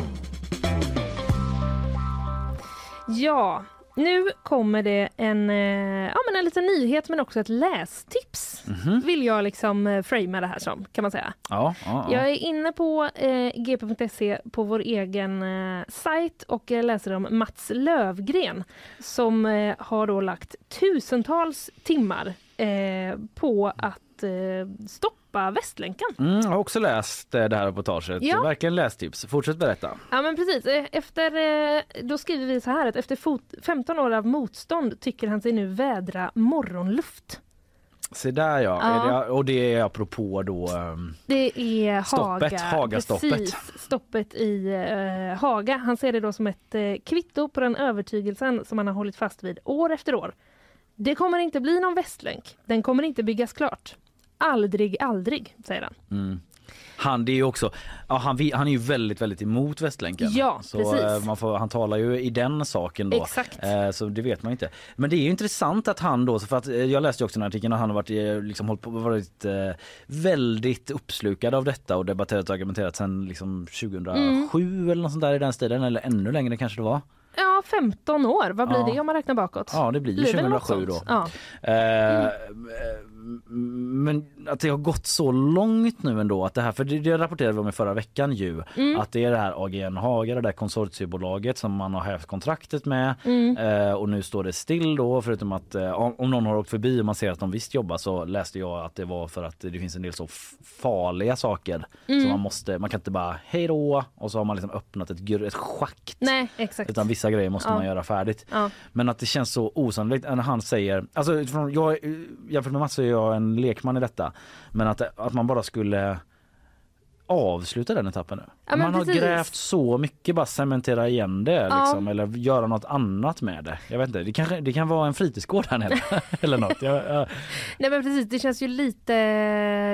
Ja, nu kommer det en, eh, ja, men en liten nyhet men också ett lästips. Mhm. Vill jag liksom eh, framea det här som, kan man säga. Ja, ja, Jag ja. är inne på eh, gp.se på vår egen eh, sajt och jag läser om Mats Lövgren som eh, har då lagt tusentals timmar eh, på att eh, stoppa Västlänken. Mm, jag har också läst eh, det här reportaget. Ja. Verkligen lästips. Fortsätt berätta. Ja men precis, Eh, efter, eh, då skriver vi så här att efter fot- 15 år av motstånd tycker han sig nu vädra morgonluft. Se där ja. Ja. Det, och det är apropå då... ehm, Det är Stoppet, Haga. Hagastoppet. Precis, stoppet i eh, Haga. Han ser det då som ett eh, kvitto på den övertygelsen som han har hållit fast vid år efter år. Det kommer inte bli någon västlänk. Den kommer inte byggas klart. Aldrig, aldrig, säger han. Mm. Han, det är också, ja, han, han är ju väldigt, väldigt emot Västlänken. Ja, så, precis. eh, får, han talar ju i den saken då. Exakt. Eh, så det vet man inte. Men det är intressant att han då, för att eh, jag läste också den här artikeln och han har varit, eh, liksom, på, varit eh, väldigt uppslukad av detta och debatterat och argumenterat sedan liksom 2007 eller något sånt där i den stilen eller ännu längre kanske det var. Ja, 15 år. Vad blir Ja. det om man räknar bakåt? Ja, det blir ju Blir det något 2007 då. Ja. Eh, Men att det har gått så långt nu ändå att det här, för det, det rapporterade vi om i förra veckan ju, Mm. att det är det här AGN Haga, det där konsortiebolaget som man har hävt kontraktet med Mm. eh, och nu står det still då förutom att eh, om, någon har åkt förbi och man ser att de visst jobbar så läste jag att det var för att det finns en del så farliga saker Mm. så man måste, man kan inte bara hej då och så har man liksom öppnat ett, ett schakt Nej, exakt. utan vissa grejer måste Ja. man göra färdigt. Ja. Men att det känns så osannolikt när han säger, alltså jag, jämfört med Mats så är jag en lekman i detta. Men att, att man bara skulle avsluta den etappen nu. Ja, man har precis. grävt så mycket, bara cementera igen det Ja. liksom, eller göra något annat med det. Jag vet inte, det, kanske, det kan vara en fritidsgård här nere [laughs] [laughs] eller något. Jag, jag, Nej men precis, det känns ju lite,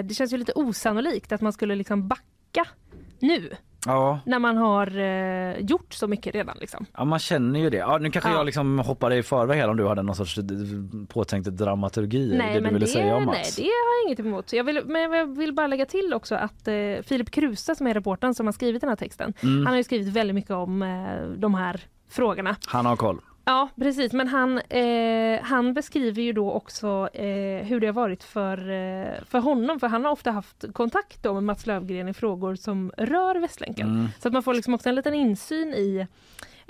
det känns ju lite osannolikt att man skulle liksom backa nu. Ja. När man har eh, gjort så mycket redan liksom. Ja man känner ju det. Ja, nu kanske Ja. jag liksom hoppade i förväg här om du hade någon sorts eh, påtänkt dramaturgi Nej det du men ville det, säga om nej, det har jag inget emot. Jag vill, men jag vill bara lägga till också att eh, Filip Kruse som är reportern som har skrivit den här texten. Mm. Han har skrivit väldigt mycket om eh, de här frågorna. Han har koll. Ja precis men han, eh, han beskriver ju då också eh, hur det har varit för, eh, för honom för han har ofta haft kontakt då med Mats Lövgren i frågor som rör Västlänken. Mm. Så att man får liksom också en liten insyn i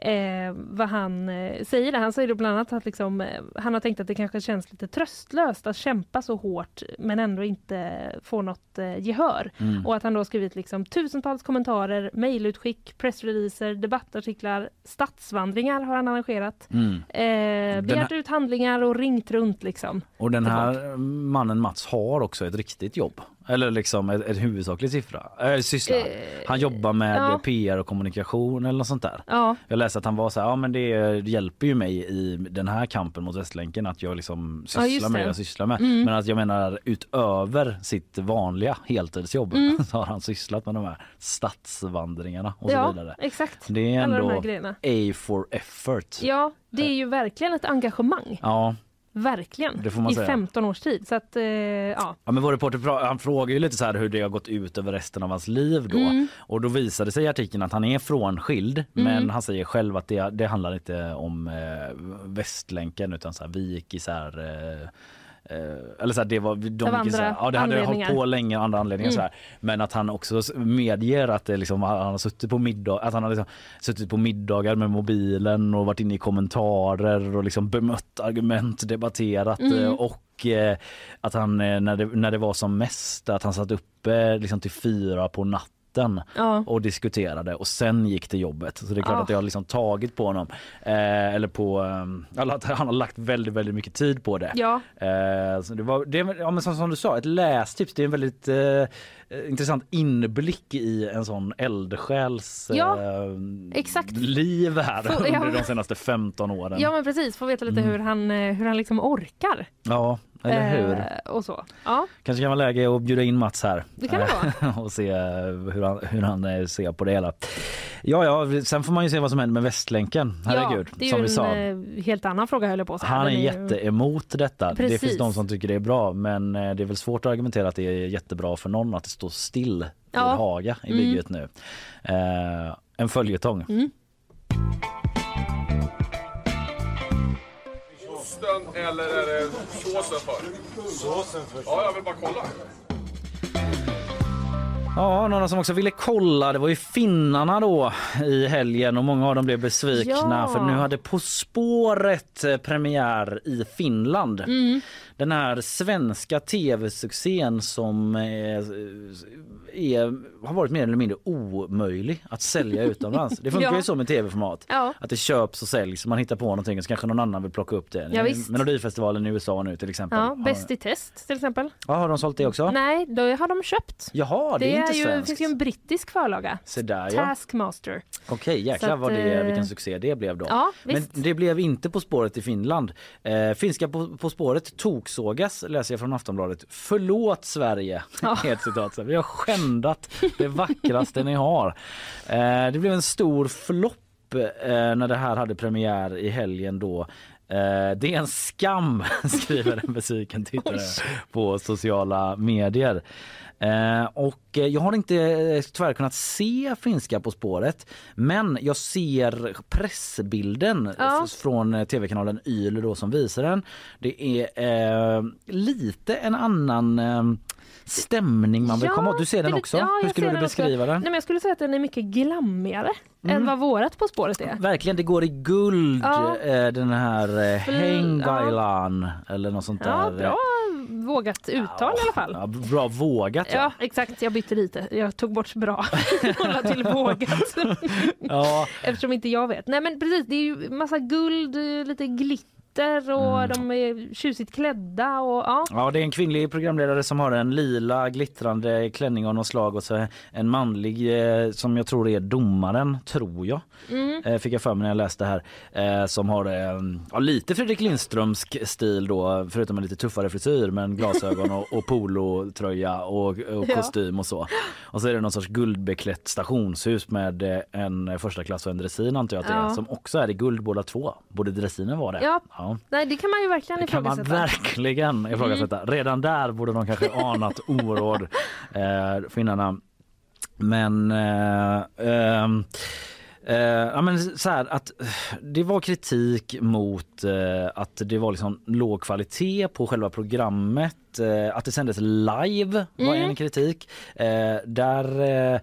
eh, vad han eh, säger. Där. Han säger bland annat att liksom, eh, han har tänkt att det kanske känns lite tröstlöst att kämpa så hårt men ändå inte få något eh, gehör. Mm. Och att han då skrivit liksom, tusentals kommentarer, mejlutskick, pressreleaser, debattartiklar, stadsvandringar har han arrangerat. Mm. Eh, begärt här- ut handlingar och ringt runt liksom. Och den här mannen Mats har också ett riktigt jobb. Eller liksom ett, ett huvudsaklig siffra, äh, syssla. Eh, han jobbar med ja. PR och kommunikation eller något sånt där. Ja. Jag läste att han var så här, ja men det hjälper ju mig i den här kampen mot Västlänken att jag liksom Ja, sysslar med det. jag sysslar med. Mm. Men att jag menar utöver sitt vanliga heltidsjobb Mm. [laughs] så har han sysslat med de här stadsvandringarna och så ja, vidare. exakt. Det är ändå. A for effort. Ja, det är ju verkligen ett engagemang. Ja. Verkligen. Det får man I säga. 15 års tid. Så att, eh, ja. Ja, men vår reporter han frågar ju lite så här hur det har gått ut över resten av hans liv då. Mm. Och då visade sig i artikeln att han är frånskild Mm. men han säger själv att det, det handlar inte om eh, Västlänken utan så här, vi gick isär eh, eh, eller så här, det var de Av gick så här, andra ja, det hade hållit på länge andra anledningar Mm. så här. men att han också medger att det liksom, han har suttit på middag att han har liksom suttit på middagar med mobilen och varit inne i kommentarer och liksom bemött argument debatterat Mm. eh, och eh, att han när det, när det var som mest att han satt uppe liksom till fyra på natten Ja. och diskuterade och sen gick till jobbet. Så det är klart Ja. att det har liksom tagit på honom. Eh, eller på, eh, han har lagt väldigt, väldigt mycket tid på det. Ja. Eh, det var, det, ja, men som, som du sa, ett lästips. Det är en väldigt eh, intressant inblick i en sån eldsjäls Ja, eh, liv här Får- under ja. de senaste 15 åren. Ja men precis, få veta lite Mm. hur han, eh, hur han liksom orkar. Ja, eller hur? Eh, och så. Ja, Kanske kan vara läge att bjuda in Mats här. Det kan det Eh, [laughs] och se eh, hur han, hur han eh, ser på det hela. Ja, ja, sen får man ju se vad som händer med Västlänken. Herregud, ja det är som vi sa. en eh, helt annan fråga höll på säga. Han är ju- jätteemot detta. Det Precis. finns de som tycker det är bra men eh, det är väl svårt att argumentera att det är jättebra för någon att står still Ja. vid Haga i Mm. bygget nu. Eh, en följetong. Mm. Osten eller är det såsen för? Såsen för. Ja, jag vill bara kolla. Ja, några som också ville kolla, det var ju finnarna då i helgen och många av dem blev besvikna Ja. för nu hade På spåret eh, premiär i Finland. Mm. Den här svenska tv-succén som eh, är, har varit mer eller mindre omöjlig att sälja [laughs] utomlands. Det funkar Ja. ju så med tv-format. Ja. Att det köps och säljs, man hittar på någonting och så kanske någon annan vill plocka upp det. Ja, visst. Melodifestivalen i USA nu till exempel. Ja, Bäst i test till exempel. Ja, har de sålt det också? Nej, då har de köpt. Jaha, det, är inte ju, svenskt. finns ju en brittisk förlaga. Där ja. Taskmaster. Okej, Så jäklar vad det, eh, vilken succé det blev då. Ja, Men det blev inte På spåret i Finland. Eh, finska på, på spåret toksågas läser jag från Aftonbladet. Förlåt Sverige! Ja. [laughs] Ett citat. Vi har skändat det vackraste ni har. Eh, det blev en stor flopp eh, när det här hade premiär i helgen då. Eh, det är en skam, [laughs] skriver en besviken tittare på sociala medier. Eh, och eh, jag har inte tyvärr kunnat se finska På spåret men jag ser pressbilden Ja. från tv-kanalen YLE då som visar den. Det är eh, lite en annan stämning man vill Ja, komma åt. Du ser den också. ja, Hur skulle du den beskriva den? Nej, men jag skulle säga att den är mycket glammigare Mm. än vad vårat På spåret är. Verkligen, det går i guld Ja. eh, den här eh, Hengailan eller något sånt Ja, där. bra vågat uttal i alla fall. Ja, bra vågat ja. Ja, exakt. Jag bytte lite. Jag tog bort bra [laughs] [laughs] och till vågat. ja. [laughs] Eftersom inte jag vet. Nej men precis, det är ju massa guld, eh, lite glitter och Mm. de är tjusigt klädda och ja. Ja, det är en kvinnlig programledare som har en lila glittrande klänning av något slag och så en manlig eh, som jag tror är domaren, tror jag. Mm. Eh, fick jag för mig när jag läste här. Eh, som har ja, lite Fredrik Lindströmsk stil då, förutom en lite tuffare frisyr men glasögon och, och polotröja och, och Ja. kostym och så. Och så är det någon sorts guldbeklätt stationshus med en första klass och en dressin antar jag att det är, Ja. som också är i guld båda två. Både dressinen var det. Ja. Ja. Nej det kan man ju verkligen Det kan man ifrågasätta. verkligen ifrågasätta. Redan där borde de kanske anat [laughs] oråd, eh, finnarna. Men... Eh, ehm, eh, ja, men så här, att eh, det var kritik mot eh, att det var liksom låg kvalitet på själva programmet. Eh, att det sändes live var Mm. en kritik. Där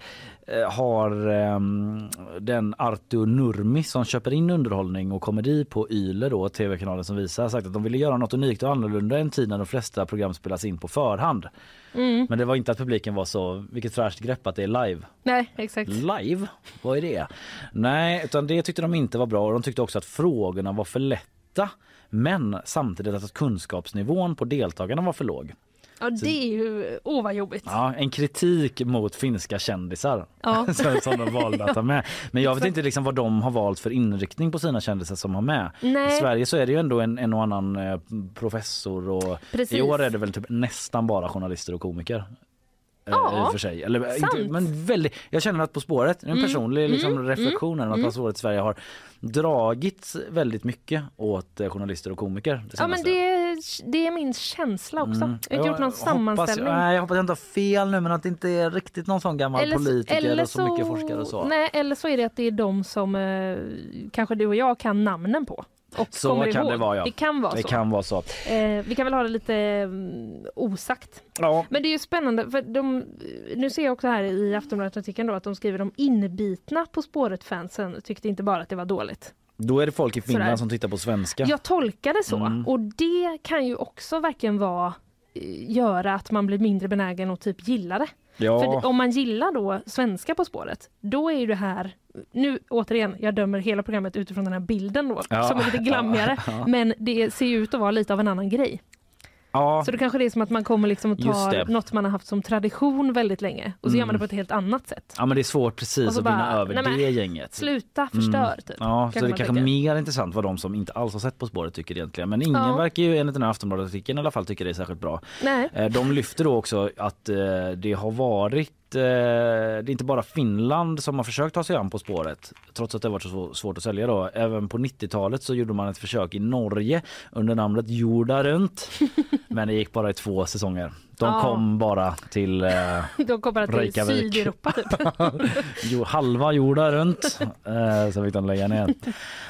har ehm, den Artur Nurmi som köper in underhållning och komedi på Yle då, tv-kanalen som visar, sagt att de ville göra något unikt och annorlunda en tid när de flesta program spelas in på förhand. Mm. Men det var inte att publiken var så, vilket fräscht grepp att det är live. Nej exakt. Live? Vad är det? Nej, utan det tyckte de inte var bra och de tyckte också att frågorna var för lätta. Men samtidigt att kunskapsnivån på deltagarna var för låg. Ja det är ju, åh vad jobbigt. Ja, en kritik mot finska kändisar Ja. [laughs] som, som de valde att ta med. Men jag vet inte liksom vad de har valt för inriktning på sina kändisar som har med. Nej. I Sverige så är det ju ändå en, en och annan eh, professor och Precis. i år är det väl typ nästan bara journalister och komiker. Eh, Ja. Eller, eh, inte, men väldigt, jag känner att På spåret, en Mm, personlig liksom, mm, reflektion, mm, att mm. På spåret i Sverige har dragits väldigt mycket åt journalister och komiker. Det Ja men det, det är min känsla också. Mm. Jag har inte gjort någon sammanställning. nej, jag hoppas jag inte har fel nu men att det inte är riktigt någon sån gammal Eller så- politiker eller och så, mycket forskare och så. Nej, eller så är det att det är de som eh, kanske du och jag kan namnen på. och Så kan ihåg. det vara ja. Det kan vara det så. Kan vara så. Eh, vi kan väl ha det lite mm, osagt. Ja. Men det är ju spännande för de, nu ser jag också här i Aftonbladet-artikeln då att de skriver de inbitna På spåret-fansen tyckte inte bara att det var dåligt. Då är det folk i Finland Sådär. som tittar på svenska. Jag tolkar det så Mm. och det kan ju också verkligen vara eh, göra att man blir mindre benägen att typ gilla det. Ja. För om man gillar då svenska På spåret, då är ju det här nu återigen, jag dömer hela programmet utifrån den här bilden då, Ja. som är lite [laughs] glammigare. Ja. Men det ser ju ut att vara lite av en annan grej. Ja. Så det kanske det är som att man kommer liksom och tar något man har haft som tradition väldigt länge och så gör man Mm. det på ett helt annat sätt. Ja men det är svårt precis att vinna över nej, men, det gänget. Sluta, förstör typ. Ja, så det är kanske tycka. mer intressant vad de som inte alls har sett På spåret tycker egentligen. Men ingen Ja. verkar ju enligt den här Aftonbladet-artikeln i alla fall tycka det är särskilt bra. Nej. Eh, De lyfter då också att eh, det har varit eh, det är inte bara Finland som har försökt ta sig an På spåret trots att det varit så svå- svårt att sälja då. Även på 90-talet så gjorde man ett försök i Norge under namnet Jorda runt. [laughs] Men det gick bara i två säsonger. De Ja. kom bara till eh, [laughs] De kommer att till Reykjavik. Sydeuropa typ. [laughs] jo, halva jorden runt. Eh, så fick de lägga ner.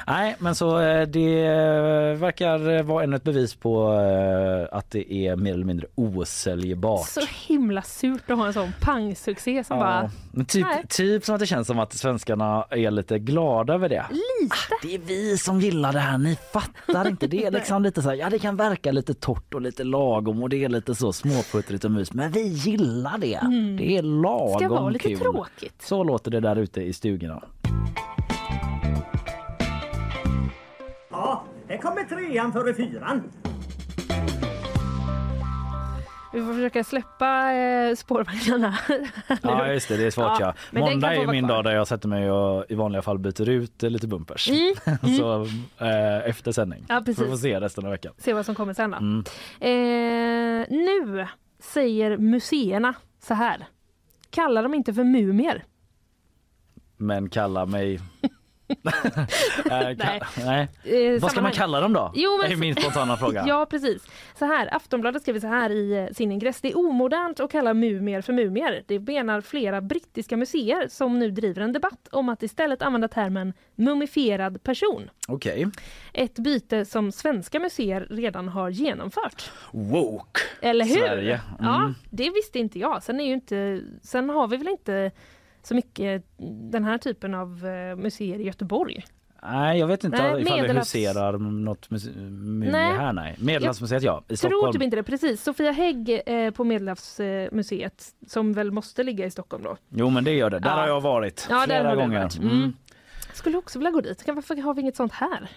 Nej, men så eh, det eh, verkar vara ännu ett bevis på eh, att det är mer eller mindre osäljbart. Så himla surt att ha en sån pangsuccé som bara... Men typ, Nej. typ som att det känns som att svenskarna är lite glada över det. Lite. det är vi som gillar det här, ni fattar inte. Det är [laughs] liksom lite så här, ja det kan verka lite torrt och lite lagom och det är lite så småputtrigt och mys. Men vi gillar det. Mm. Det är lagom Ska vara lite kul. tråkigt. Så låter det där ute i stugorna. Ja, här kommer trean före fyran. Vi får försöka släppa eh, spårvagnarna. [laughs] Ja just det, det är svårt ja. den Måndag är min kvar. dag där jag sätter mig och i vanliga fall byter ut eh, lite bumpers. Mm, [laughs] mm. så eh, efter sändning. Ja, precis. Får vi se resten av veckan. Se vad som kommer sen då. Mm. Eh, nu säger museerna så här. Kalla dem inte för mumier. Men kalla mig... Eh, [laughs] Nej. Nej. Eh, Vad ska man kalla dem då? Jo, men- är min spontana [laughs] fråga. Ja, precis. Så här, Aftonbladet skriver så här i eh, sin ingress. Det är omodernt att kalla mumier för mumier. Det menar flera brittiska museer som nu driver en debatt om att istället använda termen mumifierad person. Okej. Ett byte som svenska museer redan har genomfört. Woke. Eller hur? Sverige. Ja, Mm. det visste inte jag. Sen, är ju inte, sen har vi väl inte så mycket den här typen av eh, museer i Göteborg. Nej, jag vet inte Nej, ifall det Medelhavs- huserar något muse- mumie Nej. här. Nej. Medelhavsmuseet ja, i Tror Stockholm. typ inte det, precis. Sofia Hägg eh, på Medelhavsmuseet som väl måste ligga i Stockholm då. Jo men det gör det. Där Ja. har jag varit Ja, där flera gånger. varit. Mm. Mm. Skulle också vilja gå dit. Varför har vi inget sånt här?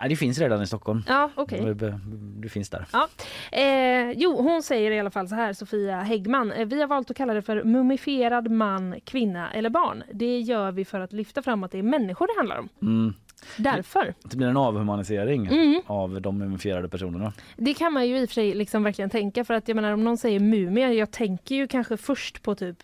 Nej, det finns redan i Stockholm. Ja, okej. Det, det finns där. Ja. Eh, jo, hon säger i alla fall så här, Sofia Häggman. Eh, vi har valt att kalla det för mumifierad man, kvinna eller barn. Det gör vi för att lyfta fram att det är människor det handlar om. Mm. Därför. Det blir en avhumanisering Mm. av de mumifierade personerna. Det kan man ju i och för sig liksom verkligen tänka för att jag menar om någon säger mumie, jag tänker ju kanske först på typ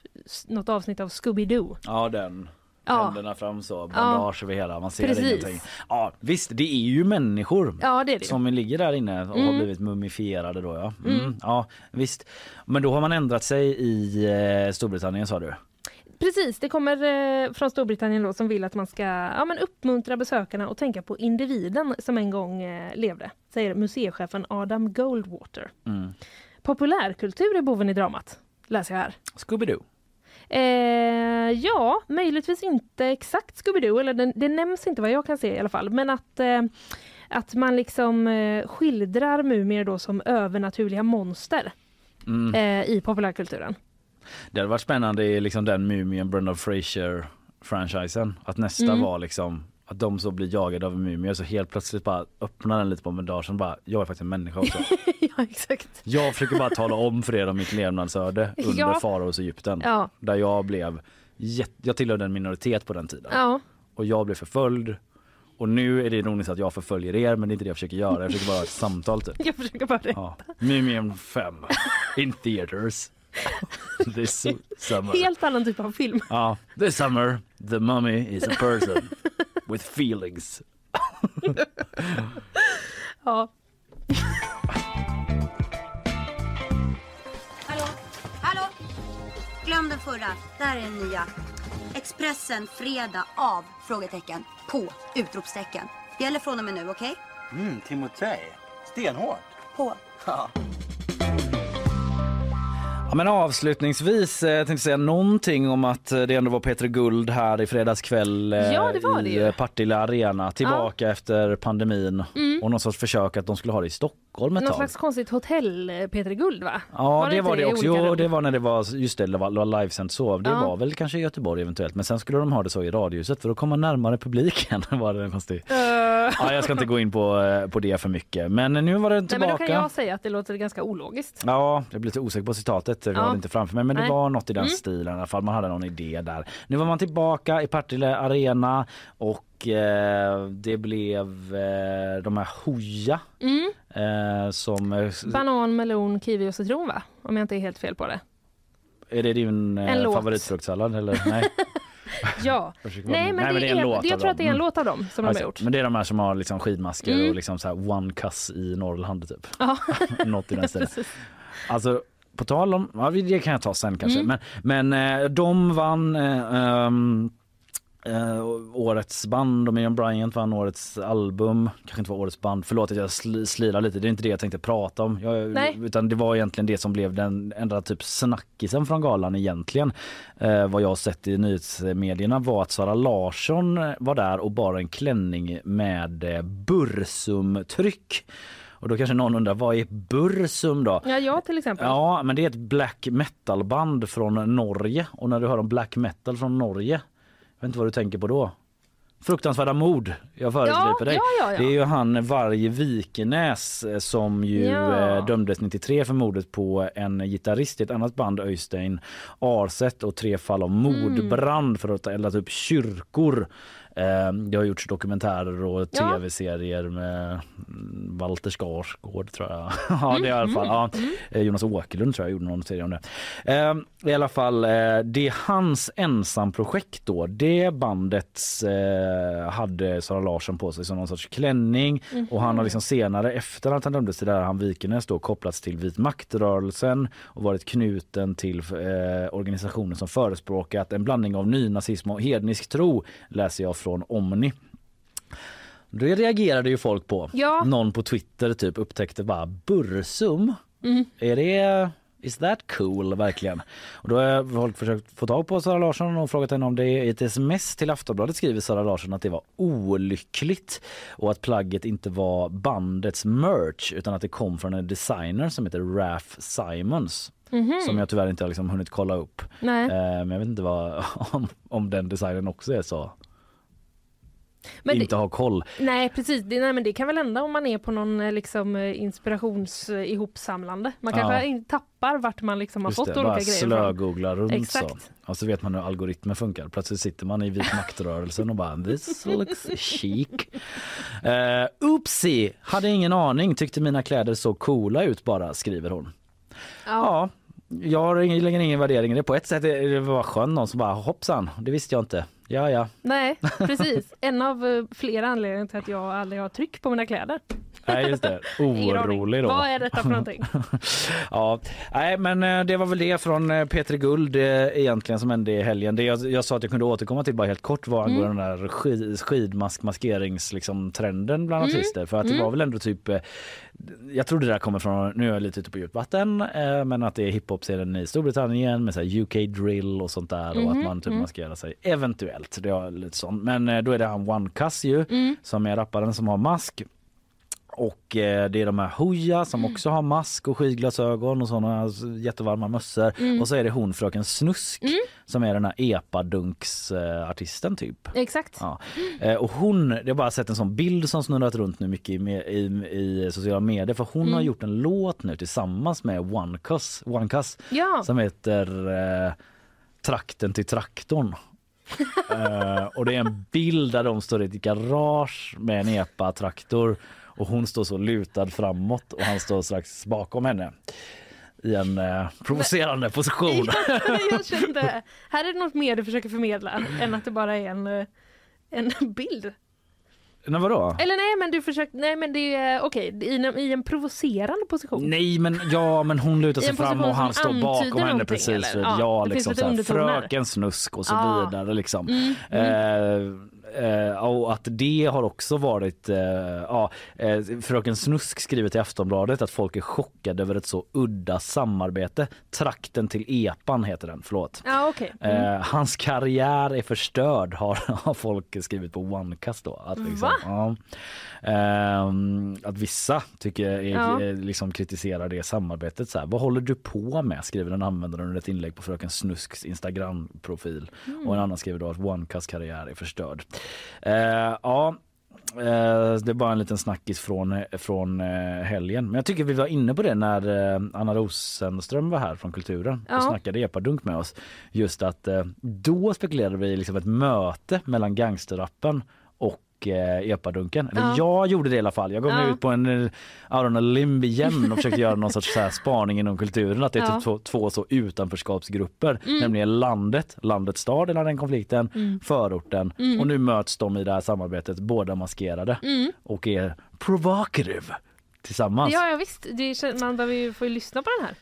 något avsnitt av Scooby-Doo. Ja, den. Ja. Händerna fram så, bandage över hela, man ser Precis. ingenting. Ja, visst, det är ju människor Ja, det är det som ligger där inne och har Mm. blivit mumifierade då ja. Mm. Mm. Ja, visst. Men då har man ändrat sig i eh, Storbritannien sa du? Precis, det kommer eh, från Storbritannien då som vill att man ska ja, men uppmuntra besökarna och tänka på individen som en gång eh, levde, säger museichefen Adam Goldwater. Mm. Populärkultur är boven i dramat, läser jag här. Scooby-Doo. Eh, ja, möjligtvis inte exakt Scooby-Doo, eller det, det nämns inte vad jag kan se i alla fall, men att, eh, att man liksom eh, skildrar mumier då som övernaturliga monster Mm. eh, i populärkulturen. Det hade varit spännande i liksom den Mumien Brendan Fraser franchisen att nästa Mm. var liksom att de så blir jagade av mumier så helt plötsligt bara öppnar den lite på bandagen bara jag är faktiskt en människa också. [laughs] ja, exakt. Jag försöker bara tala om för er om mitt levnadsöde [laughs] under Ja. faraos Egypten. Ja. Där jag blev, jag tillhörde en minoritet på den tiden. Ja. Och jag blev förföljd. Och nu är det ironiskt att jag förföljer er men det är inte det jag försöker göra. Jag försöker bara ha ett samtal typ. [laughs] Jag försöker bara. Ja. Mumien 5 in theaters. This summer. Helt annan typ av film. Ja, this summer the mummy is a person with feelings. [laughs] Ja. Hallå? Hallå? Glöm den förra. Det här är den nya. Expressen fredag av? Frågetecken. På? Utropstecken. Det gäller från och med nu, okej? Mm, Timotej. Stenhårt. På. Ja. Ja, men avslutningsvis eh, jag tänkte säga någonting om att eh, det ändå var Peter Guld här i fredags kväll eh, Ja, det var det i ju. eh, Partille Arena tillbaka efter pandemin Mm. Och någon sorts försök att de skulle ha det i Stockholm ett Något tag. slags konstigt hotell eh, Peter Guld va? Ja det inte var det också. Jo, det var när det var just det, det var, det var livesänt så. Det Ja. var väl kanske i Göteborg eventuellt men sen skulle de ha det så i radiohuset för då kom man närmare publiken. [laughs] var det konstigt. Eh, Ja, jag ska inte gå in på, eh, på det för mycket men nu var det Nej, tillbaka. men då kan jag säga att det låter ganska ologiskt. Ja, jag blir lite osäker på citatet. Jag har Ja. det inte framför mig, men det Nej. var något i den Mm. stilen i alla fall. Man hade någon idé där. Nu var man tillbaka i Partille Arena och det blev eh, de här Hoja Mm. eh, som... eh, Banan, melon, kiwi och citron va? Om jag inte är helt fel på det. Är det din En eh, favoritfruktsallad eller? Nej. [laughs] Ja. Nej men, det, är, låt jag tror att det är en låt av dem som de Alltså, har gjort. Men det är de här som har liksom skidmasker Mm. och liksom så här one cuss i Norrland typ. Ja. [laughs] Något i den stilen. Alltså på tal om, ja, det kan jag ta sen kanske, Mm. men, men eh, de vann eh, ehm, eh, årets band och Miriam Bryant vann årets album. Kanske inte var årets band, förlåt att jag sl- slirar lite, det är inte det jag tänkte prata om. Jag, Nej. utan det var egentligen det som blev den enda typ snackisen från galan egentligen. Eh, vad jag har sett i nyhetsmedierna var att Sara Larsson var där och bar en klänning med eh, bursumtryck. Och då kanske någon undrar, vad är bursum då? Ja, jag till exempel. Ja, men det är ett black metal band från Norge och när du hör om black metal från Norge, vet inte vad du tänker på då? Fruktansvärda mord. Jag föregriper Ja, dig. ja, ja. Det är ju han Varje Vikenäs eh, som ju eh, dömdes 93 för mordet på en gitarrist i ett annat band, Öystein Arset och tre fall av mordbrand för att ha eldat upp kyrkor. Eh, Det har gjorts dokumentärer och Ja. tv-serier med mm, Walter Skarsgård tror jag. [laughs] ja, det i alla fall. Ja. Eh, Jonas Åkerlund tror jag gjorde någon serie om det. Eh, I alla fall, eh, det är hans ensamprojekt då. Det bandet eh, hade Sara Larsson på sig som någon sorts klänning och han har liksom senare efter att han dömdes till det här han Vikenäs då kopplats till vit maktrörelsen och varit knuten till organisationer som förespråkat en blandning av nynazism och hednisk tro läser jag från Omni. Det reagerade ju folk på. Ja. Någon på Twitter typ upptäckte bara Bursum. Mm. Är det Is that cool verkligen? Och då har folk försökt få tag på Sara Larsson och frågat henne om det. I ett sms till Aftonbladet skriver Sara Larsson att det var olyckligt och att plagget inte var bandets merch utan att det kom från en designer som heter Raph Simons. Mhm. Som jag tyvärr inte har liksom hunnit kolla upp. Nej. Eh, men jag vet inte vad, [laughs] om, om den designen också är så. Men det- inte ha koll. Nej precis, det, nej, men det kan väl hända om man är på någon eh, liksom, eh, inspirations eh. Man Ja. kanske in- tappar vart man liksom har Just fått det, olika bara grejer slögoogla runt Exakt. så. Och så vet man hur algoritmer funkar. Plötsligt sitter man i vit [laughs] maktrörelsen och bara this looks chic. Uh, oopsie, hade ingen aning, tyckte mina kläder så coola ut bara, skriver hon. Ja, jag har ingen, lägger ingen värdering i det. På ett sätt är det var skönt någon som bara hoppsan, det visste jag inte. Ja, ja. Nej, [laughs] precis. En av eh, flera anledningar till att jag aldrig har tryck på mina kläder. Nej, just det. [laughs] Orolig då. Vad är detta för någonting? [laughs] ja, nej men eh, det var väl det från eh, Peter Guld eh, egentligen som hände i helgen. Det jag, jag sa att jag kunde återkomma till bara helt kort var angående Mm. den där skid, skidmask maskerings liksom, trenden bland Mm. artister. För att det Mm. var väl ändå typ jag tror det där kommer från, nu är jag lite ute på djupt vatten, men att det är hiphop-scenen i Storbritannien med så UK drill och sånt där och Mhm, att man typ mm. maskerar sig. Eventuellt, det är lite sånt. Men då är det han One Cuss ju Mm. som är rapparen som har mask. Och eh, det är de här Hooja som också har mask och skidglasögon och såna jättevarma mössor. Mm. Och så är det hon fröken Snusk som är den här epadunks-artisten typ. Exakt. Ja. Eh, och hon, jag har bara sett en sån bild som snurrat runt nu mycket i, i, i sociala medier för hon Mm. har gjort en låt nu tillsammans med One Cuss, One Cuss Ja. som heter eh, Trakten till traktorn. [laughs] Eh, och det är en bild där de står i ett garage med en epa-traktor och hon står så lutad framåt och han står strax bakom henne i en eh, provocerande position. [laughs] jag kände, här är det något mer du försöker förmedla än att det bara är en, eh, en bild. Nej, vadå? Eller nej men du försökte, nej men det är okej, i, en- i en provocerande position. Nej men ja men hon lutar sig fram och han står bakom henne precis. eller? Ja, Ja, liksom så här, fröken snusk och så Ja. vidare liksom. Mm, Eh, eh, och att det har också varit, eh, ja, eh, Fröken Snusk skriver till Aftonbladet att folk är chockade över ett så udda samarbete. Trakten till epan heter den, förlåt. Ja, okej. Mm. Eh, hans karriär är förstörd [laughs] har, har folk skrivit på Onecast då. Att, liksom, ja, Ehm, att vissa tycker är, Ja. är, liksom kritiserar det samarbetet. Så här, Vad håller du på med? skriver en användare under ett inlägg på Fröken Snusks Instagram-profil. Mm. Och en annan skriver då att Onecast karriär är förstörd. Eh, ja, eh, det är bara en liten snackis från, från eh, helgen. Men jag tycker vi var inne på det när Anna Rosenström var här från Kulturen Ja. och snackade epadunk med oss. Just att då spekulerade vi i liksom ett möte mellan gangsterrappen och eh, epadunken. Eller Ja. jag gjorde det i alla fall. Jag gav mig Ja. ut på en eh, on a limb igen och försökte göra någon sorts så här spaning inom kulturen. Att det är Ja. typ två, två så utanförskapsgrupper. Mm. Nämligen landet, landets stad i den konflikten, Mm. förorten Mm. och nu möts de i det här samarbetet båda maskerade Mm. och är provocative tillsammans. Ja, ja visst. Det, man behöver ju få lyssna på den här.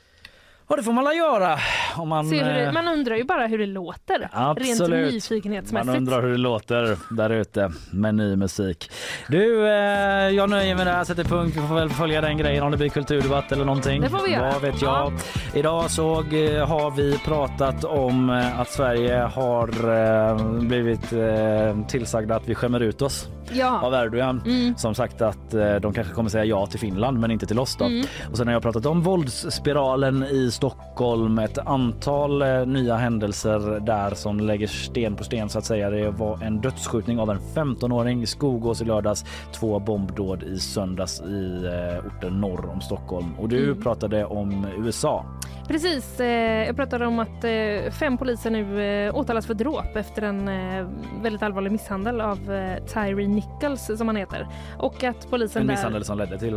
Ja det får man göra om man... Det, eh, man undrar ju bara hur det låter. Absolut. Rent nyfikenhetsmässigt. Man undrar hur det låter där ute med ny musik. Du, eh, jag nöjer mig där, sätter punkt. Vi får väl följa den grejen om det blir kulturdebatt eller någonting. Det får vi göra. Vad vet jag. Idag så eh, har vi pratat om eh, att Sverige har blivit tillsagda att vi skämmer ut oss Ja. av Erdogan Mm. som sagt att de kanske kommer säga ja till Finland men inte till oss då. Mm. Och sen har jag pratat om våldsspiralen i Stockholm, ett antal eh, nya händelser där som lägger sten på sten så att säga. Det var en dödsskjutning av en 15-åring i Skogås i lördags, två bombdåd i söndags i eh, orten norr om Stockholm. Och du Mm. pratade om USA. Precis. Eh, jag pratade om att fem poliser nu åtalas för dråp efter en väldigt allvarlig misshandel av Tyree Nichols som han heter. Och att polisen En där... misshandel som ledde till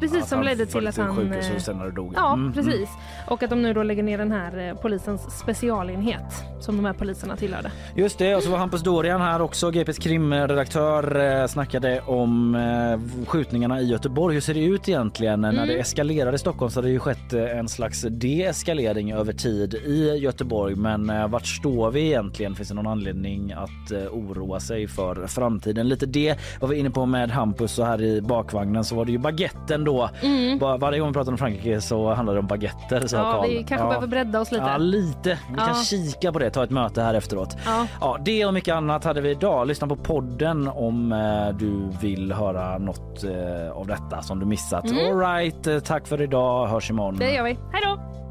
precis, som ledde till att han, sjukhus och senare dog. Ja, Mm, mm. precis. Och att de nu då lägger ner den här eh, polisens specialenhet som de här poliserna tillhörde. Just det, och så var Hampus Dorian här också, GPs krimredaktör, eh, snackade om eh, skjutningarna i Göteborg. Hur ser det ut egentligen? När Mm. det eskalerade i Stockholm så har det ju skett en slags deeskalering över tid i Göteborg. Men vart står vi egentligen? Finns det någon anledning att oroa sig för framtiden? Lite det var vi inne på med Hampus och här i bakvagnen så var det ju baguetten då. Mm. Var, varje gång vi pratar om Frankrike så handlar det om baguetter, sa Ja, Carl. vi kanske behöver bredda oss lite. Ja, lite. Vi kan Ja. kika på det, ta ett möte här efteråt. Ja. Ja, det och mycket annat hade vi idag. Lyssna på podden om eh, du vill höra något eh, av detta som du missat. Mm. All right, eh, tack för idag. Hörs imorgon. Det gör vi. Hej då!